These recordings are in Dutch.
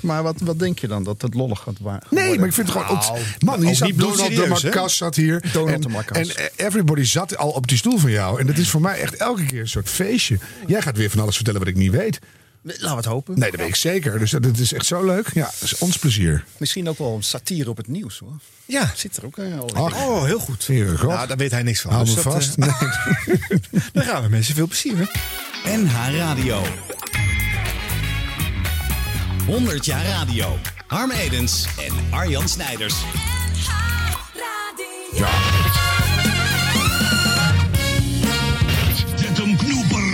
Maar wat, wat denk je dan? Dat het lollig gaat wa- Nee, worden? maar ik vind het gewoon... Nou, ont- Man, hier zat Donald de? Marcas zat hier. Donald en, de Marcas. En eh, everybody zat al op die stoel van jou. En dat is voor mij echt elke keer een soort feestje. Jij gaat weer van alles vertellen wat ik niet weet. Laten we het hopen. Nee, dat weet ik zeker. Dus dat dat is echt zo leuk. Ja, dat is ons plezier. Misschien ook wel een satire op het nieuws hoor. Ja. Zit er ook een al Ach. Oh, heel goed. Heere God. Nou, daar weet hij niks van. Hou Dus me dat, vast. eh, Nee. dan gaan we mensen veel plezier. Hè? NH Radio. 100 jaar radio. Harm Edens en Arjan Snijders. Ja. Zet hem knoeper.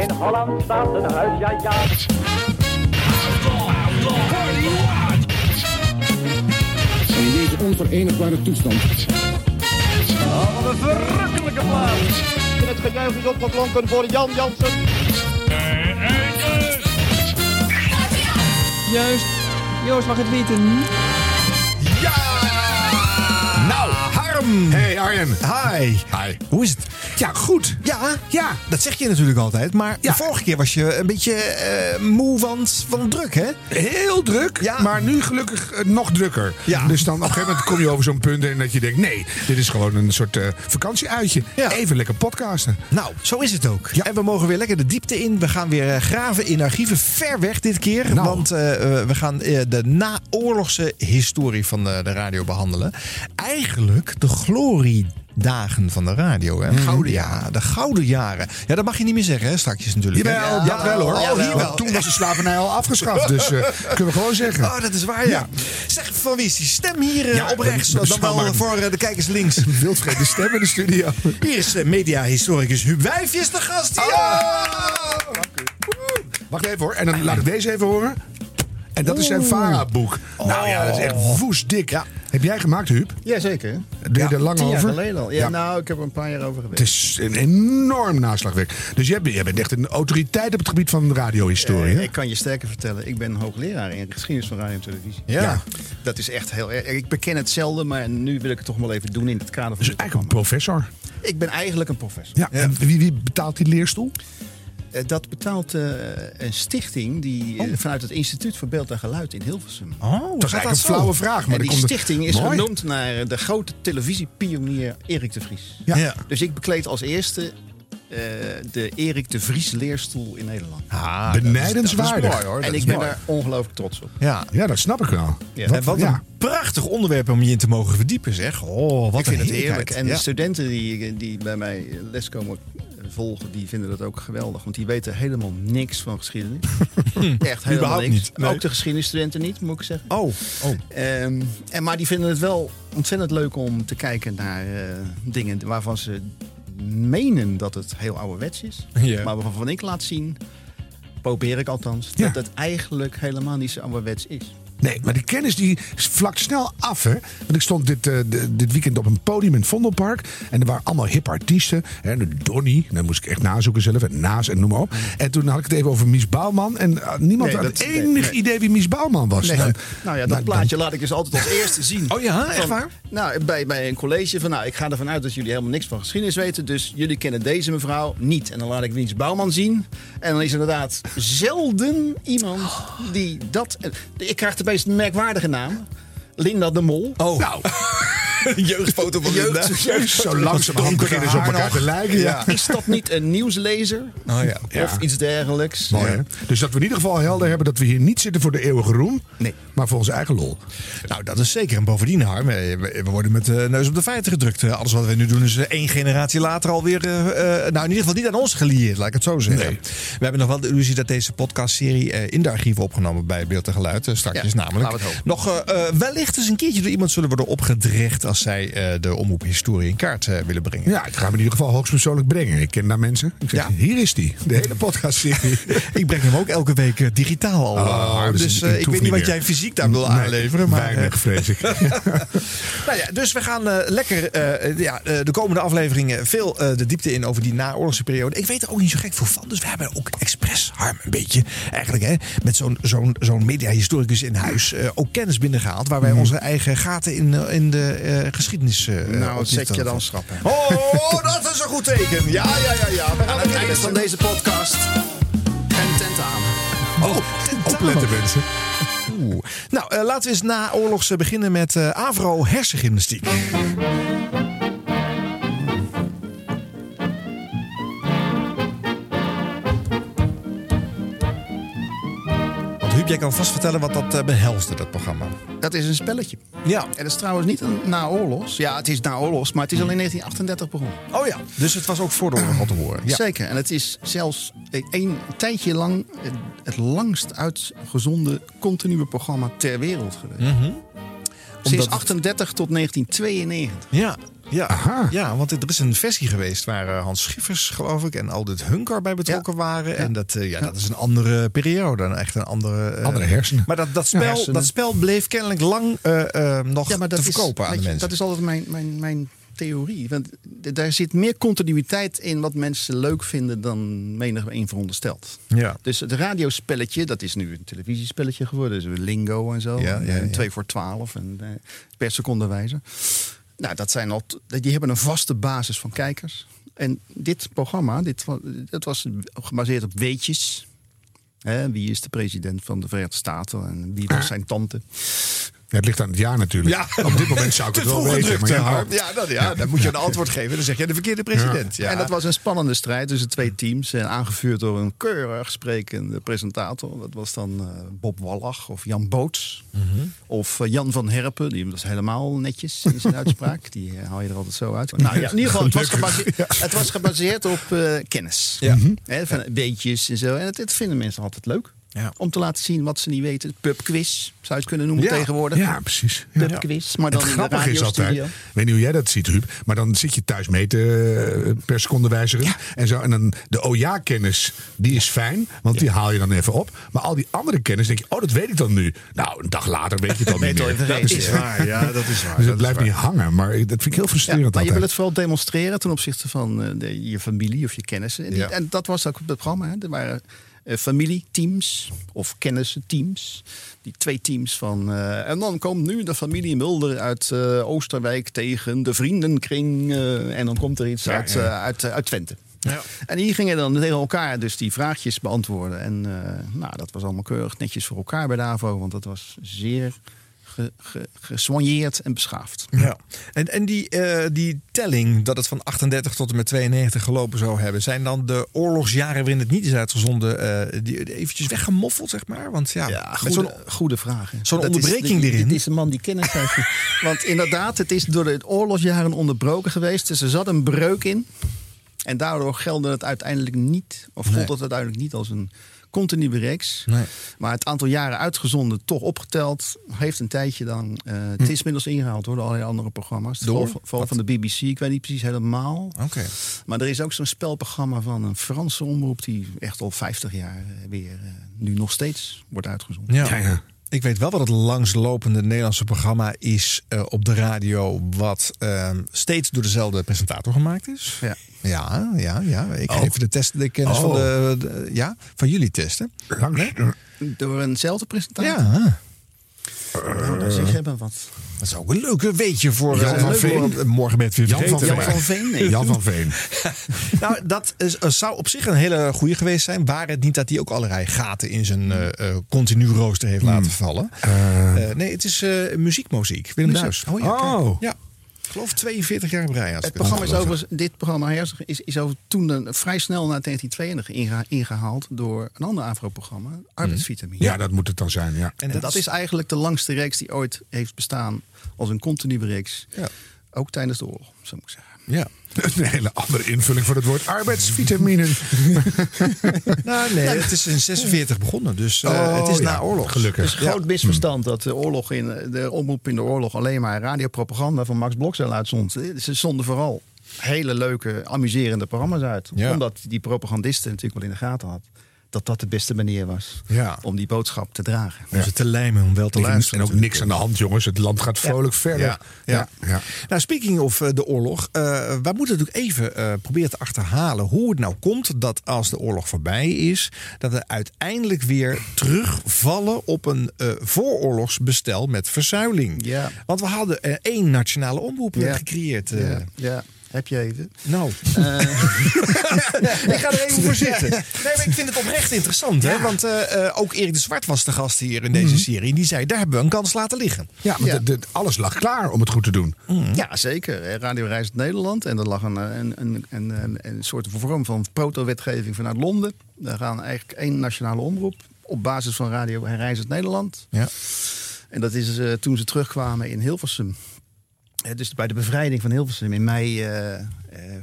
In Holland staat een huis, ja ja. in deze onverenigbare toestand. Wat een verrukkelijke plaats. En het gejuich is opgeklonken voor Jan Jansen. Juist. Joost mag het weten. Nou, Hey Arjen. Hi. Hi. Hoe is het? Ja, goed. Ja, Ja. dat zeg je natuurlijk altijd. Maar Ja. de vorige keer was je een beetje eh, moe van, van druk, hè? Heel druk, Ja. maar nu gelukkig eh, nog drukker. Ja. Dus dan op een gegeven moment kom je over zo'n punt en dat je denkt... nee, dit is gewoon een soort eh, vakantieuitje. Ja. Even lekker podcasten. Nou, zo is het ook. Ja. En we mogen weer lekker de diepte in. We gaan weer graven in archieven ver weg dit keer. Nou. Want we gaan de naoorlogse historie van de, de radio behandelen. Eigenlijk de gloriedagen van de radio. Hè? Gouden jaren. De gouden jaren. Ja, dat mag je niet meer zeggen, hè? Straks natuurlijk. hè? Jawel, dat wel hoor. Oh, hier Want wel. Toen was de slavernij al afgeschaft, dus eh, kunnen we gewoon zeggen. Oh, dat is waar, ja. Ja. Zeg, van wie is die stem hier eh, Ja, op rechts? dat Dan wel maar- voor eh, de kijkers links. Wildvreemde stem in de studio. Hier is uh, mediahistoricus Huub Wijfjes de gast. Oh. Ja! Wacht even hoor, en dan laat ik deze even horen. En dat is zijn VARA-boek. Nou ja, dat is echt woestdik. Heb jij gemaakt, Huub? Jazeker. Doe je er lang Tien jaar over? geleden al. Ja, Ja. nou, ik heb er een paar jaar over Het gewerkt. is een enorm naslagwerk. Dus jij bent, jij bent echt een autoriteit op het gebied van radiohistorie. Hè? ik kan je sterker vertellen, ik ben hoogleraar in geschiedenis van radio en televisie. Ja. Dat is echt heel erg. Ik beken het zelden, maar nu wil ik het toch wel even doen in het kader van Dus eigenlijk een professor. Ik ben eigenlijk een professor. Ja. En wie, wie betaalt die leerstoel? Eh, dat betaalt eh, een stichting die eh, vanuit het Instituut voor Beeld en Geluid in Hilversum. Oh, Dat is eigenlijk een flauwe vraag. Maar en die komt er- stichting is Mooi. genoemd naar de grote televisiepionier Erik de Vries. Ja. Ja. Dus ik bekleed als eerste eh, de Erik de Vries leerstoel in Nederland. Ah, Benijdenswaardig. Dat is mooi hoor. en ik ben mooi. daar ongelooflijk trots op. Ja. Ja, dat snap ik wel. Ja. En wat ja. een prachtig onderwerp om je in te mogen verdiepen, zeg. Oh, wat ik vind een het heerlijk. En Ja. de studenten die, die bij mij les komen volgen, die vinden dat ook geweldig. Want die weten helemaal niks van geschiedenis. Echt helemaal niks. niet, nee. Ook de geschiedenisstudenten niet, moet ik zeggen. Oh, oh. Ehm, en, maar die vinden het wel ontzettend leuk om te kijken naar eh, dingen waarvan ze menen dat het heel ouderwets is. Maar waarvan ik laat zien, probeer ik althans, Ja. dat het eigenlijk helemaal niet zo ouderwets is. Nee, maar die kennis die vlakt snel af. Hè? Want ik stond dit, eh, dit weekend op een podium in het Vondelpark. En er waren allemaal hip artiesten. Hè, de Donny, daar moest ik echt nazoeken zelf. En Naas en noem maar op. En toen had ik het even over Mies Bouwman. En eh, niemand Nee, had dat- enig nee, nee. idee wie Mies Bouwman was. Dan- nou ja, dat plaatje laat ik dus altijd als eerste zien. Oh ja, echt Van- waar? Nou, bij, bij een college van, nou, ik ga ervan uit dat jullie helemaal niks van geschiedenis weten. Dus jullie kennen deze mevrouw niet. En dan laat ik Wiens Bouwman zien. En dan is er inderdaad zelden iemand die dat... Ik krijg de meest merkwaardige naam. Linda de Mol. Oh, Nou, jeugdfoto van Jeugd- zo langzamerhand beginnen ze op elkaar te lijken. Ja. Is dat niet een nieuwslezer? Oh ja. Ja. Of iets dergelijks? Mooi, hè? Dus dat we in ieder geval helder hebben dat we hier niet zitten voor de eeuwige roem. Nee. Maar voor onze eigen lol. Nou, dat is zeker. En bovendien, Harm, we we worden met de neus op de feiten gedrukt. Eh, Alles wat we nu doen is eh, één generatie later alweer... eh, eh, nou, in ieder geval niet aan ons gelieerd, laat ik het zo zeggen. Nee. We hebben nog wel de illusie dat deze podcastserie in de archieven opgenomen bij Beeld en Geluid. straks Ja, is namelijk nog wellicht eens een keertje door iemand zullen worden opgedrecht... als zij eh, de omroephistorie in kaart eh, willen brengen. Ja, ik ga hem in ieder geval hoogstpersoonlijk brengen. Ik ken daar mensen. Ik zeg, Ja. hier is die. De hele podcastserie. Ik breng hem ook elke week eh, digitaal al. Oh, dus dus ik weet niet wat meer. jij fysiek daar wil Nee, aanleveren. Maar, weinig, vrees ik. Nou ja, dus we gaan lekker ja, de komende afleveringen veel de diepte in over die naoorlogse periode. Ik weet er ook niet zo gek veel van, dus we hebben ook expres, Harm, een beetje eigenlijk hè, met zo'n zo'n zo'n mediahistoricus in huis ook kennis binnengehaald. Waar wij onze eigen gaten in, in de geschiedenis eh Nou, zet je dan schrappen. Oh, dat is een goed teken. Ja, ja, ja, ja. We gaan Aan het beginnen eind met van de- deze podcast. En tentamen. Oh, opletten mensen. Oeh. Nou, eh, laten we eens na oorlogs eh, beginnen met eh, Avro hersengymnastiek. Huub, jij kan vast vertellen wat dat eh, behelsde, dat programma. Dat is een spelletje. Ja. En dat is trouwens niet een naoorlogs. Ja, het is naoorlogs, maar het is al in 1938 begonnen. Oh ja. Dus het was ook voor de oorlog al te horen. Ja. Zeker. En het is zelfs een tijdje lang het langst uitgezonden continue programma ter wereld geweest. Sinds het- 38 tot 1992. Ja. Ja. Aha. ja, want er is een versie geweest waar eh, Hans Schiffers, geloof ik, en Aldert Hunker bij betrokken waren. En dat, eh, ja, dat is een andere periode. Echt een andere... eh, Andere hersenen. Maar dat, dat, spel, hersenen. dat spel bleef kennelijk lang nog Ja, maar dat te verkopen is, aan de weet je, mensen. Dat is altijd mijn, mijn, mijn theorie. Want daar zit meer continuïteit in wat mensen leuk vinden dan menig een veronderstelt. ja. Dus het radiospelletje, dat is nu een televisiespelletje geworden. Dus lingo en zo. Ja, ja, en ja. 2 voor 12 en per seconde wijze. Nou, dat zijn al, die hebben een vaste basis van kijkers. En dit programma, dit, dat was gebaseerd op weetjes. Hè, wie is de president van de Verenigde Staten en wie was zijn tante? Ja, het ligt aan het jaar natuurlijk. Ja. Op dit moment zou ik het wel weten. Maar ja, ja, dat, ja, dan moet je een antwoord geven. Dan zeg je de verkeerde president. Ja. En dat was een spannende strijd tussen twee teams. En aangevuurd door een keurig sprekende presentator. Dat was dan eh, Bob Wallach of Jan Boots. Mhm. Of eh, Jan van Herpen. Die was helemaal netjes in zijn uitspraak. Die eh, haal je er altijd zo uit. Nou ja, in ieder geval, het was gebaseerd, het was gebaseerd op eh, kennis. Ja. Hè, van weetjes en zo. En dat, dat vinden mensen altijd leuk. Ja. Om te laten zien wat ze niet weten. Pubquiz, zou je het kunnen noemen Ja. tegenwoordig. ja, precies. Ja. Pubquiz, maar dan het in de grappige is altijd, ik weet niet hoe jij dat ziet, Ruud, maar dan zit je thuis mee te eh, per seconde wijzigen. En, zo, en dan de oh ja kennis, die is fijn, want die haal je dan even op. Maar al die andere kennis, denk je, oh, dat weet ik dan nu. Nou, een dag later weet je het dan niet meer. Dus- vergeten. waar. Ja, dat is waar. Dus Dat blijft is niet hangen, maar dat vind ik heel frustrerend maar je wil het vooral demonstreren ten opzichte van eh, de, je familie of je kennissen. En, die- Ja. en dat was ook het programma. Hè. Er waren eh, familieteams of kennissenteams. Die twee teams van... eh, en dan komt nu de familie Mulder uit eh, Oosterwijk tegen de vriendenkring. en dan komt er iets uit, uit, uit Twente. Ja. En die gingen dan tegen elkaar dus die vraagjes beantwoorden. En nou, dat was allemaal keurig netjes voor elkaar bij de AVO. Want dat was zeer ge, ge, gesoigneerd en beschaafd. Ja. En, en die, eh, die telling dat het van 38 tot en met 92 gelopen zou hebben, zijn dan de oorlogsjaren waarin het niet is uitgezonden, eh, die eventjes weggemoffeld, zeg maar? Want ja, Ja, met goede, zo'n goede vraag. zo'n Dat is- onderbreking dit- erin. Dit is een man die kennis heeft. Want inderdaad, het is door de oorlogsjaren onderbroken geweest. Dus er zat een breuk in. En daardoor geldde het uiteindelijk niet, of gold het uiteindelijk niet als een continue reeks. Nee. Maar het aantal jaren uitgezonden, toch opgeteld, heeft een tijdje dan. eh, Het is inmiddels ingehaald door allerlei andere programma's. Hm. Door? Vooral, vooral van de BBC, ik weet niet precies helemaal. Oké. Maar er is ook zo'n spelprogramma van een Franse omroep die echt al 50 jaar weer eh, nu nog steeds wordt uitgezonden. Ja. Ja, ja. Ik weet wel wat het langslopende Nederlandse programma is eh, op de radio, wat ehm, steeds door dezelfde presentator gemaakt is. Ja. Ja, ja, ja. Ik geef de test, de kennis van, Oh. de, de- ja, van jullie testen. Langs, Door eenzelfde presentator. Ja, Nou, dat zeg hebben wat. dat is ook een leuke weetje voor Jan eh, van Veen. voor- morgen met weer Jan. Jan van Veen, nee. Jan van Veen. Nou, dat is, eh, zou op zich een hele goede geweest zijn. Waar het niet dat hij ook allerlei gaten in zijn eh eh, continu rooster heeft laten vallen. Eh, nee, het is eh muziekmuziek. Willem. Duis. Oh ja, Oh, Ja, ik geloof 42 jaar. Als Het programma is overigens, dit programma is, is over toen een- vrij snel na 1992 ingeha- ingehaald door een ander Afro-programma, Arbeidsvitamine. ja, dat moet het dan zijn, ja. En En dat is eigenlijk de langste reeks die ooit heeft bestaan als een continue reeks. Ja. Ook tijdens de oorlog, zo moet ik zeggen. Ja. Een hele andere invulling voor het woord arbeidsvitaminen. Nou, nee, het is in 46 begonnen. Dus eh, Oh, het is ja, na oorlog. gelukkig. Het is een groot misverstand dat de, oorlog in, de omroep in de oorlog alleen maar radiopropaganda van Max Blokzel uitzond. Ze zonden vooral hele leuke, amuserende programma's uit. Ja. Omdat die propagandisten natuurlijk wel in de gaten had dat dat de beste manier was Ja. om die boodschap te dragen. Om ze te lijmen, om wel te En luisteren. ook niks aan de hand, jongens. Het land gaat vrolijk verder. Ja, ja. ja. Nou, speaking of eh, de oorlog. eh wij moeten natuurlijk even eh, proberen te achterhalen hoe het nou komt dat als de oorlog voorbij is, dat we uiteindelijk weer terugvallen op een eh vooroorlogsbestel met verzuiling. Ja. Want we hadden één nationale omroep Ja. gecreëerd. Ja, ja. Heb je even? Nou. ik ga er even voor zitten. Nee, maar ik vind het oprecht interessant. Hè? Want eh, eh, ook Erik de Zwart was de gast hier in deze serie. En die zei, daar hebben we een kans laten liggen. Ja, maar Ja. de- de- alles lag klaar om het goed te doen. Ja, zeker. Eh, Radio Reis Nederland. En er lag een, een, een, een, een, soort vorm van proto-wetgeving vanuit Londen. Daar gaan eigenlijk één nationale omroep op basis van Radio Reis Nederland. Ja. En dat is eh, toen ze terugkwamen in Hilversum. Eh, dus bij de bevrijding van Hilversum in mei eh, eh,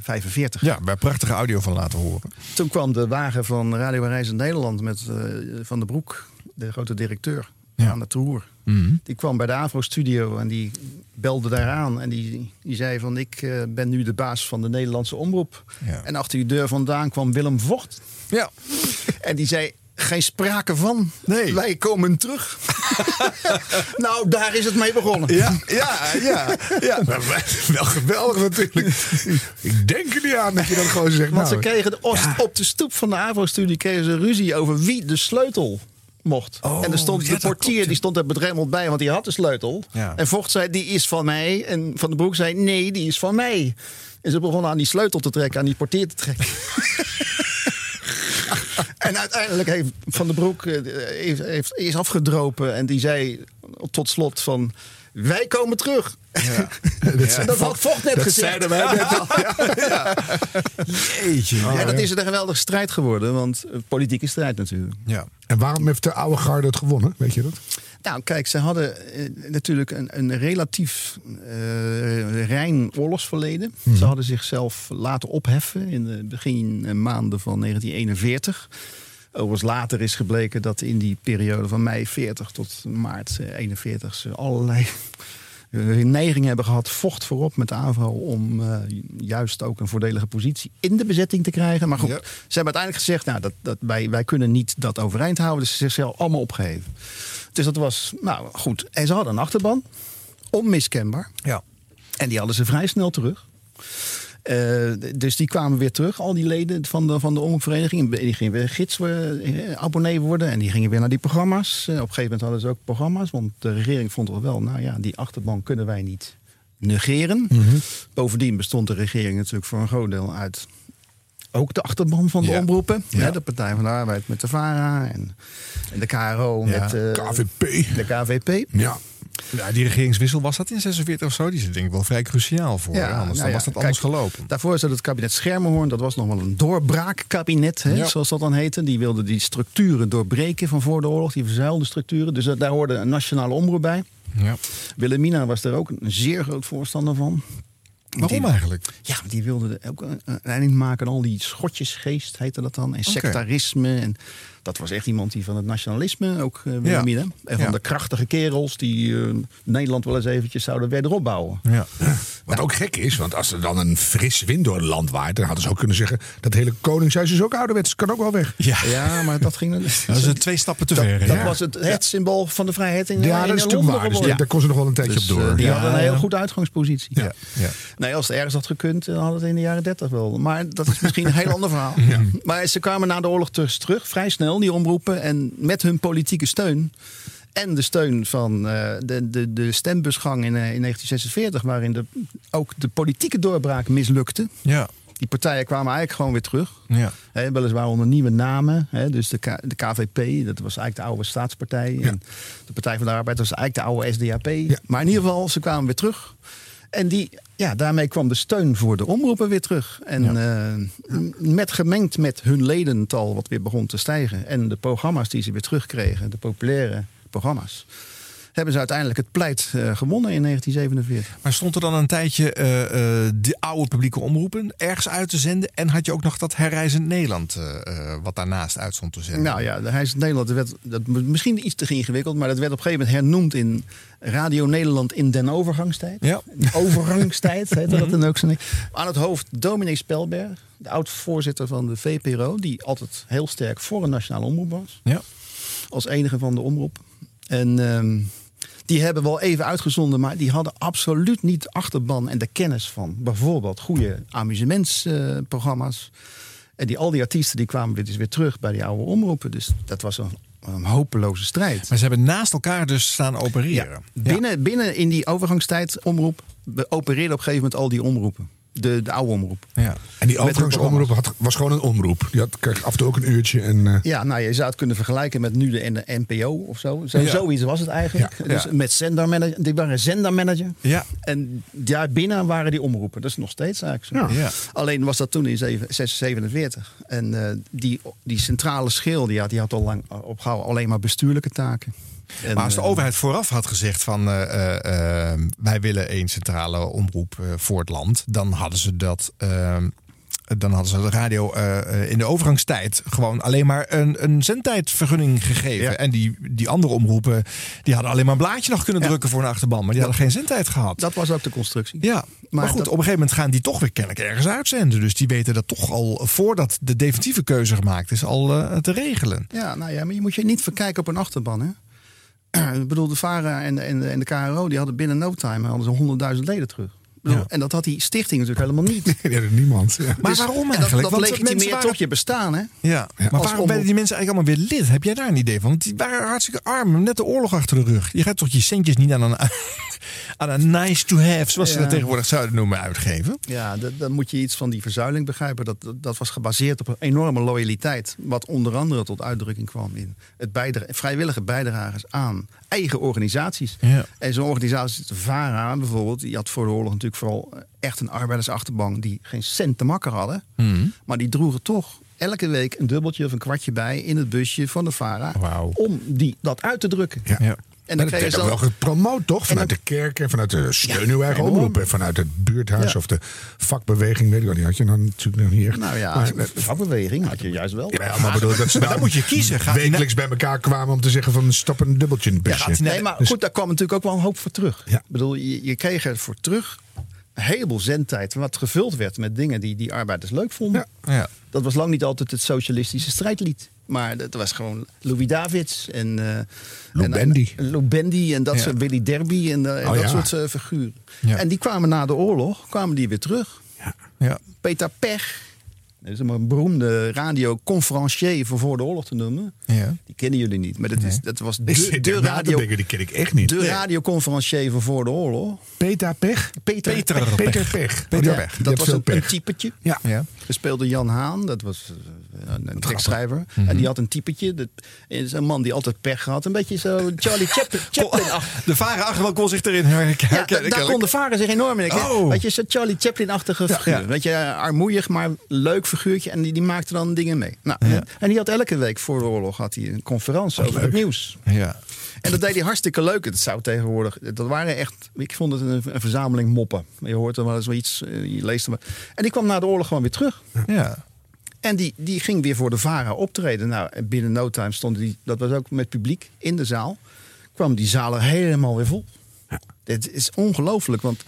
45. ja, bij prachtige audio van laten horen. Toen kwam de wagen van Radio Reis Nederland met eh, Van der Broek, de grote directeur, Ja. aan het roer. Die kwam bij de Avro-studio en die belde daaraan. En die, die zei van, ik eh, ben nu de baas van de Nederlandse omroep. Ja. En achter die deur vandaan kwam Willem Vocht. Ja. En die zei, geen sprake van. Nee. Wij komen terug. nou, daar is het mee begonnen. Ja, ja, ja. ja. Wel geweldig natuurlijk. Ik denk er niet aan dat je dan gewoon zegt... Want ze nou, kregen de, op de stoep van de Avro-studie kregen ze ruzie over wie de sleutel mocht. Oh, en er stond ja, de dat portier, klopt, die stond er bedremmeld bij, want die had de sleutel. Ja. En Vocht zei, die is van mij. En Van den Broek zei, nee, die is van mij. En ze begonnen aan die sleutel te trekken, aan die portier te trekken. uiteindelijk heeft Van den Broek eh, heeft, heeft, is afgedropen. En die zei tot slot van, wij komen terug. En dat had Vocht net gezegd. zeiden wij net al. Jeetje. En dat is een geweldige strijd geworden, want eh, politieke strijd natuurlijk. Ja. En waarom heeft de oude garde het gewonnen? Weet je dat? Nou, kijk, ze hadden eh, natuurlijk een, een relatief eh rein oorlogsverleden. Ze hadden zichzelf laten opheffen in de begin maanden van 1941. Overigens later is gebleken dat in die periode van mei 40 tot maart eh, 41 ze allerlei eh, neiging hebben gehad, vocht voorop met de aanval om eh, juist ook een voordelige positie in de bezetting te krijgen. Maar goed, Ja. ze hebben uiteindelijk gezegd, nou, dat, dat wij, wij kunnen niet dat overeind houden. Dus ze zichzelf allemaal opgeheven. Dus dat was, nou goed. En ze hadden een achterban, onmiskenbaar. Ja. En die hadden ze vrij snel terug. Eh, dus die kwamen weer terug, al die leden van de, van de omroepvereniging. Die gingen weer gids eh, abonnee worden. En die gingen weer naar die programma's. Eh, op een gegeven moment hadden ze ook programma's. Want de regering vond wel, nou ja, die achterban kunnen wij niet negeren. Bovendien bestond de regering natuurlijk voor een groot deel uit ook de achterban van de Ja. omroepen. Ja. Hè, de Partij van de Arbeid met de VARA en, en de KRO Ja. met eh, KVP. de KVP. Ja. Ja, die regeringswissel was dat in 46 of zo? Die is denk ik wel vrij cruciaal voor. Ja, anders nou ja, was dat kijk, anders gelopen. Daarvoor is dat het kabinet Schermerhorn. Dat was nog wel een doorbraakkabinet, hè, Ja. zoals dat dan heette. Die wilde die structuren doorbreken van voor de oorlog. Die verzuilde structuren. Dus dat- daar hoorde een nationale omroep bij. Ja. Wilhelmina was er ook een zeer groot voorstander van. Waarom Die- eigenlijk? Ja, die wilde er ook een een eind maken aan al die schotjesgeest, heette dat dan. En sectarisme. En dat was echt iemand die van het nationalisme, ook uh, Wilhelmina. En van Ja. de krachtige kerels die eh, Nederland wel eens eventjes zouden wederop bouwen. Ja. Wat ook gek is, want als er dan een fris wind door het land waait... dan hadden ze ook kunnen zeggen... dat hele koningshuis is ook ouderwets, kan ook wel weg. Ja. Ja, maar dat ging... Dat is een twee stappen te ver. Dat Ja. was het, het symbool van de vrijheid in, Ja, in dat is natuurlijk Londen waar. Dus daar kon ze nog wel een tijdje Dus, op door. eh, die Ja. hadden een heel ja. goede uitgangspositie. Ja. Ja. Nee, als het ergens had gekund, dan hadden het in de jaren 30 wel. Maar dat is misschien een heel ander verhaal. Maar ze kwamen na de oorlog terug, terug, vrij snel, die omroepen. En met hun politieke steun. En de steun van eh, de, de, de stembusgang in, eh, in 1946, waarin de, ook de politieke doorbraak mislukte. Ja. Die partijen kwamen eigenlijk gewoon weer terug. Ja. Hè, weliswaar onder nieuwe namen. Hè, dus de, K- de KVP, dat was eigenlijk de oude staatspartij. En de Partij van de Arbeid was eigenlijk de oude SDAP. Maar in ieder geval, ze kwamen weer terug. En die, ja, daarmee kwam de steun voor de omroepen weer terug. En eh, met gemengd met hun ledental, wat weer begon te stijgen. En de programma's die ze weer terugkregen, de populaire programma's. Hebben ze uiteindelijk het pleit eh, gewonnen in 1947. Maar stond er dan een tijdje eh, eh, de oude publieke omroepen ergens uit te zenden? En had je ook nog dat herreizend Nederland wat daarnaast uit stond te zenden? Nou ja, de Heijs Nederland werd dat misschien iets te ingewikkeld, maar dat werd op een gegeven moment hernoemd in Radio Nederland in den overgangstijd. Ja. Overgangstijd heette dat dan ook zo. Aan het hoofd dominee Spelberg, de oud-voorzitter van de VPRO, die altijd heel sterk voor een nationale omroep was. Ja. Als enige van de omroep. En ehm, die hebben wel even uitgezonden, maar die hadden absoluut niet de achterban en de kennis van bijvoorbeeld goede amusementsprogramma's. en die, al die artiesten die kwamen weer, dus weer terug bij die oude omroepen. Dus dat was een, een hopeloze strijd. Maar ze hebben naast elkaar dus staan opereren. Ja, binnen, binnen in die overgangstijd omroep opereerden op een gegeven moment al die omroepen. De, de oude omroep. Ja. En die overgangsomroep had, was gewoon een omroep. Die had, kreeg af en toe ook een uurtje. En, eh, Ja, nou, je zou het kunnen vergelijken met nu de, de NPO of zo. zo Ja. Zoiets was het eigenlijk. Ja. Dus Ja. met zendermanager. Die waren zendermanager. Ja. En daarbinnen waren die omroepen. Dat is nog steeds eigenlijk zo. Ja. Alleen was dat toen in zeven- 47. En eh, die, die centrale schil die had, die had al lang opgehouden alleen maar bestuurlijke taken. En, Maar als de eh, overheid vooraf had gezegd van eh, eh, wij willen één centrale omroep voor het land, dan hadden ze dat. dan hadden ze de radio in de overgangstijd gewoon alleen maar een, een zendtijdvergunning gegeven. Ja. En die, die andere omroepen die hadden alleen maar een blaadje nog kunnen Ja. drukken voor een achterban. Maar die hadden geen zendtijd gehad. Dat was ook de constructie. ja, maar, Maar goed, dat- op een gegeven moment gaan die toch weer kennelijk ergens uitzenden. Dus die weten dat toch al voordat de definitieve keuze gemaakt is, al te regelen. Ja, nou ja, maar je moet je niet verkijken op een achterban. Hè? Ik bedoel, de VARA en en, en de KRO die hadden binnen no time hadden ze 100.000 leden terug. Ja. En dat had die stichting natuurlijk helemaal niet. dat niemand. Ja. Maar Dus- waarom en dat- eigenlijk? Dat, Want legitimeert mensen waren- toch je bestaan, hè? Ja, maar waarom werden die mensen eigenlijk allemaal weer lid? Heb jij daar een idee van? Want die waren hartstikke arm, net de oorlog achter de rug. Je gaat toch je centjes niet aan een, aan een nice to have, zoals ze dat tegenwoordig zouden noemen, uitgeven? Ja, dat- dan moet je iets van die verzuiling begrijpen. Dat, dat, dat was gebaseerd op een enorme loyaliteit. Wat onder andere tot uitdrukking kwam in het bijdra- vrijwillige bijdragers aan eigen organisaties. Ja. En zo'n organisatie, de VARA bijvoorbeeld, die had voor de oorlog natuurlijk vooral eh, echt een arbeidersachterbank die geen cent te makken hadden. Maar die droegen toch elke week een dubbeltje of een kwartje bij in het busje van de VARA. Om die, dat uit te drukken. Ja. Ja. En dan werd ook wel gepromoot, toch? Vanuit dan- de kerk en vanuit de steun uw eigen omroep. En vanuit het buurthuis Ja. of de vakbeweging. Weet ik wel, die had je dan natuurlijk nog niet echt. Nou ja, Maar, de vakbeweging had je juist wel. ja, maar bedoel, dat ze daar dan moet je kiezen. Gaat wekelijks bij elkaar kwamen om te zeggen van stop een dubbeltje in het busje. gaat die Nee, maar Dus- goed, daar kwam natuurlijk ook wel een hoop voor terug. Ja. Ik bedoel, je, je kreeg er voor terug een heleboel zendtijd... wat gevuld werd met dingen die die arbeiders leuk vonden. Ja. Dat was lang niet altijd het socialistische strijdlied. Maar dat was gewoon Louis Davids en... eh Lou en- Bendy. en Lou Bendy en dat soort Willy Derby en, eh, en Oh, dat soort figuren. En die kwamen na de oorlog, kwamen die weer terug. Ja. Peter Pech, dat is een beroemde radioconferencier voor voor de oorlog te noemen. Ja. Die kennen jullie niet, maar dat, is, dat was de, de te radio, denken, die ken ik echt niet. de radioconferencier voor voor de oorlog. Peter Pech? Peter, Peter Pech. Pech. Peter Pech. Peter Oh, ja, Pech. Dat was een, een typetje. Ja. Ja. Gespeeld door Jan Haan, dat was eh, een, een tekstschrijver. En die had een typetje. Dat is een man die altijd pech had. Een beetje zo Charlie Chaplin. Chaplin De varen achterban kon zich erin herkennen. Ja, daar kon de vader zich enorm in. herkennen. Oh. Weet je, zo'n Charlie Chaplin-achtige figuur. ja. Weet je, armoeig, maar leuk figuurtje. En die, die maakte dan dingen mee. Nou. En die had elke week voor de oorlog had hij een conferentie over het nieuws. Ja. En dat deed hij hartstikke leuk. Het zou tegenwoordig. Dat waren echt. Ik vond het een, een verzameling moppen. Je hoort er wel eens wel iets. eh, Je leest er wel. En die kwam na de oorlog gewoon weer terug. Ja. En die, die ging weer voor de VARA optreden. Nou, en binnen no time stond die. Dat was ook met publiek in de zaal. Kwam die zaal er helemaal weer vol. Dit is ongelooflijk. Want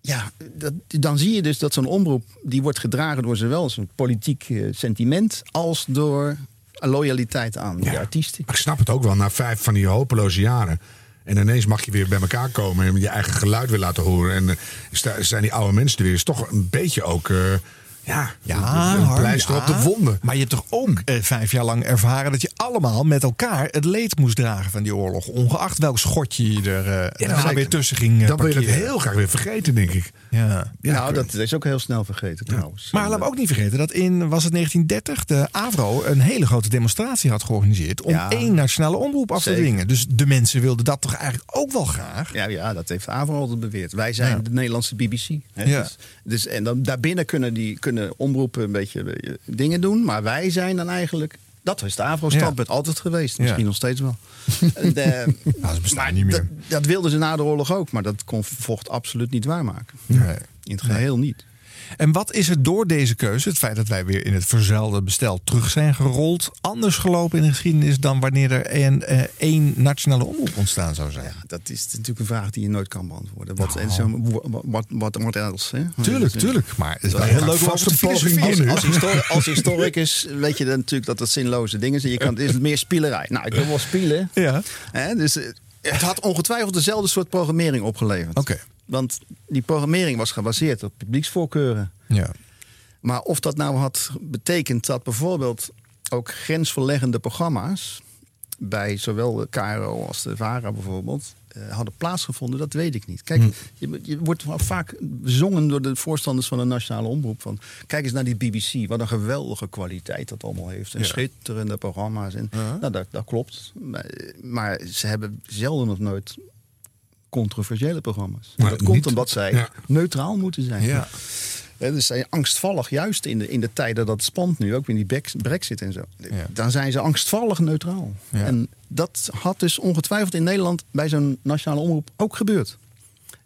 ja, dat, dan zie je dus dat zo'n omroep. die wordt gedragen door zowel zo'n politiek eh, sentiment. als door loyaliteit aan die Ja. artiesten. Maar ik snap het ook wel, na vijf van die hopeloze jaren. En ineens mag je weer bij elkaar komen en je eigen geluid weer laten horen. En eh, zijn die oude mensen er weer. Is toch een beetje ook. eh, ja, Ja, een pleister ja. op de wonden. Maar je hebt toch ook eh, vijf jaar lang ervaren dat je allemaal met elkaar het leed moest dragen van die oorlog. Ongeacht welk schotje je er eh daarna zeker. weer tussen ging eh, Dan wil je het heel graag weer vergeten, denk ik. Ja. Ja, nou, dat is ook heel snel vergeten trouwens. Maar laten we ook niet vergeten dat in, was het 1930, de AVRO een hele grote demonstratie had georganiseerd om Ja. één nationale omroep af te Zeker. dwingen. Dus de mensen wilden dat toch eigenlijk ook wel graag. Ja, ja, dat heeft Avro altijd beweerd. Wij zijn Ja. de Nederlandse BBC. Hè? Ja. Dus, dus, en dan, daarbinnen kunnen, die, kunnen omroepen een beetje eh, dingen doen. Maar wij zijn dan eigenlijk... Dat is de Avro-standpunt altijd geweest. Misschien Ja. nog steeds wel. Eh, Nou, niet meer. Dat, dat wilden ze na de oorlog ook. Maar dat kon Vocht absoluut niet waarmaken. Nee. In het geheel niet. En wat is er door deze keuze, het feit dat wij weer in het verzuilde bestel terug zijn gerold, anders gelopen in de geschiedenis dan wanneer er een, eh, één nationale omroep ontstaan zou zijn? Ja, dat is natuurlijk een vraag die je nooit kan beantwoorden. Wat, en zo, wat, wat, wat, wat else? Hè? Tuurlijk, tuurlijk. Maar het is wel heel leuk om te filosoferen. Als, als historicus weet je dan natuurlijk dat dat zinloze dingen zijn. Je kan, het is meer spielerij. Nou, ik wil wel spelen. Ja. Hè, dus eh, het had ongetwijfeld dezelfde soort programmering opgeleverd. Oké. Want die programmering was gebaseerd op publieksvoorkeuren. Ja. Maar of dat nou had betekend dat bijvoorbeeld ook grensverleggende programma's bij zowel de KRO als de VARA bijvoorbeeld eh, hadden plaatsgevonden, dat weet ik niet. Kijk, Hm. je, je wordt vaak bezongen door de voorstanders van de nationale omroep. Van, kijk eens naar die BBC, wat een geweldige kwaliteit dat allemaal heeft. En schitterende programma's. En, Nou, dat, dat klopt. Maar, maar ze hebben zelden of nooit controversiële programma's. Maar dat komt niet- omdat zij ja. neutraal moeten zijn. Ja. Hè, dus zijn angstvallig, juist in de, in de tijden dat het spant nu, ook in die brexit en zo. Ja. Dan zijn ze angstvallig neutraal. Ja. En dat had dus ongetwijfeld in Nederland bij zo'n nationale omroep ook gebeurd.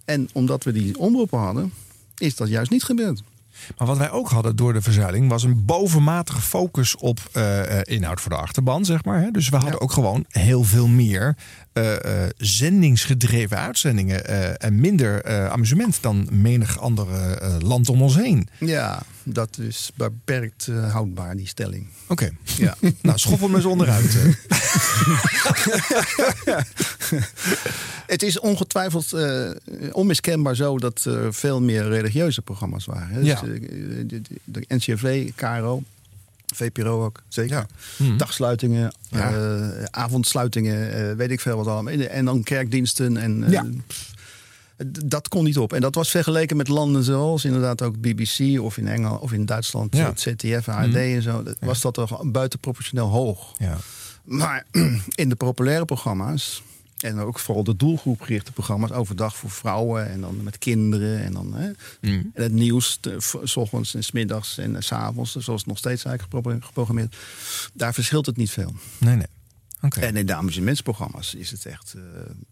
En omdat we die omroepen hadden, is dat juist niet gebeurd. Maar wat wij ook hadden door de verzuiling was een bovenmatige focus op eh, eh, inhoud voor de achterban, zeg maar. Hè? Dus we hadden ook gewoon heel veel meer eh, zendingsgedreven uitzendingen en minder amusement dan menig andere land om ons heen. Ja, dat is beperkt eh, houdbaar, die stelling. Oké, Ja. nou schoffel me eens onderuit. eh. Het is ongetwijfeld eh, onmiskenbaar zo dat er veel meer religieuze programma's waren. hè. Ja. Dus, de, de, de NCRV, KRO, VPRO ook, zeker. Ja. Mhm. Dagsluitingen, Ja. eh, avondsluitingen, eh, weet ik veel wat allemaal. En dan kerkdiensten en... eh, Ja. pff, d- dat kon niet op. En dat was vergeleken met landen zoals inderdaad ook BBC of in Engeland of in Duitsland, Ja. het ZDF, ARD en zo. Dat was dat toch buitenproportioneel hoog. Ja. Maar in de populaire programma's. En ook vooral de doelgroepgerichte programma's. Overdag voor vrouwen en dan met kinderen. En dan hè, en het nieuws. te- v- s ochtends en s middags en eh, s avonds. Zoals het nog steeds eigenlijk gepro- geprogrammeerd. Daar verschilt het niet veel. Nee, nee. Oké. En in de amusementsprogramma's is het echt eh,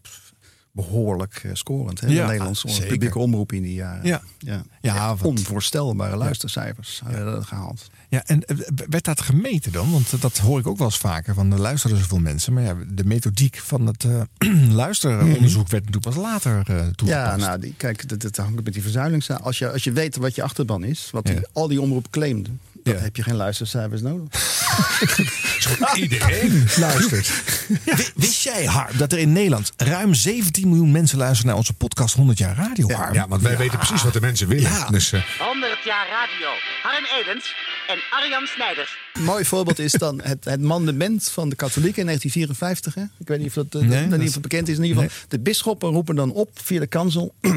pff, behoorlijk eh, scorend. Hè? Ja, de Nederlandse publieke omroep in die jaren. Ja. ja. Ja, Onvoorstelbare luistercijfers werden gehaald. Ja, en eh, werd dat gemeten dan? Want dat hoor ik ook wel eens vaker. Van er luisteren zoveel mensen. Maar ja, de methodiek van het eh, luisteronderzoek werd natuurlijk pas later eh toegepast. Ja, nou, die, kijk, dat, dat hangt met die verzuiling. samen. Als je, als je weet wat je achterban is, wat die, Ja. al die omroepen claimden, dan Ja. heb je geen luistercijfers nodig. Iedereen luistert. Wi- Wist jij, Harm, dat er in Nederland ruim 17 miljoen mensen luisteren naar onze podcast 100 jaar radio, Harm? Ja, want wij weten precies wat de mensen willen. Ja. Dus eh, 100 jaar radio. Harm Edens en Arjan Snijders. Een mooi voorbeeld is dan het, het mandement van de katholieken in 1954. Hè? Ik weet niet of dat, eh, Nee, dat dat niet is- of bekend is. In ieder geval, de bisschoppen roepen dan op via de kansel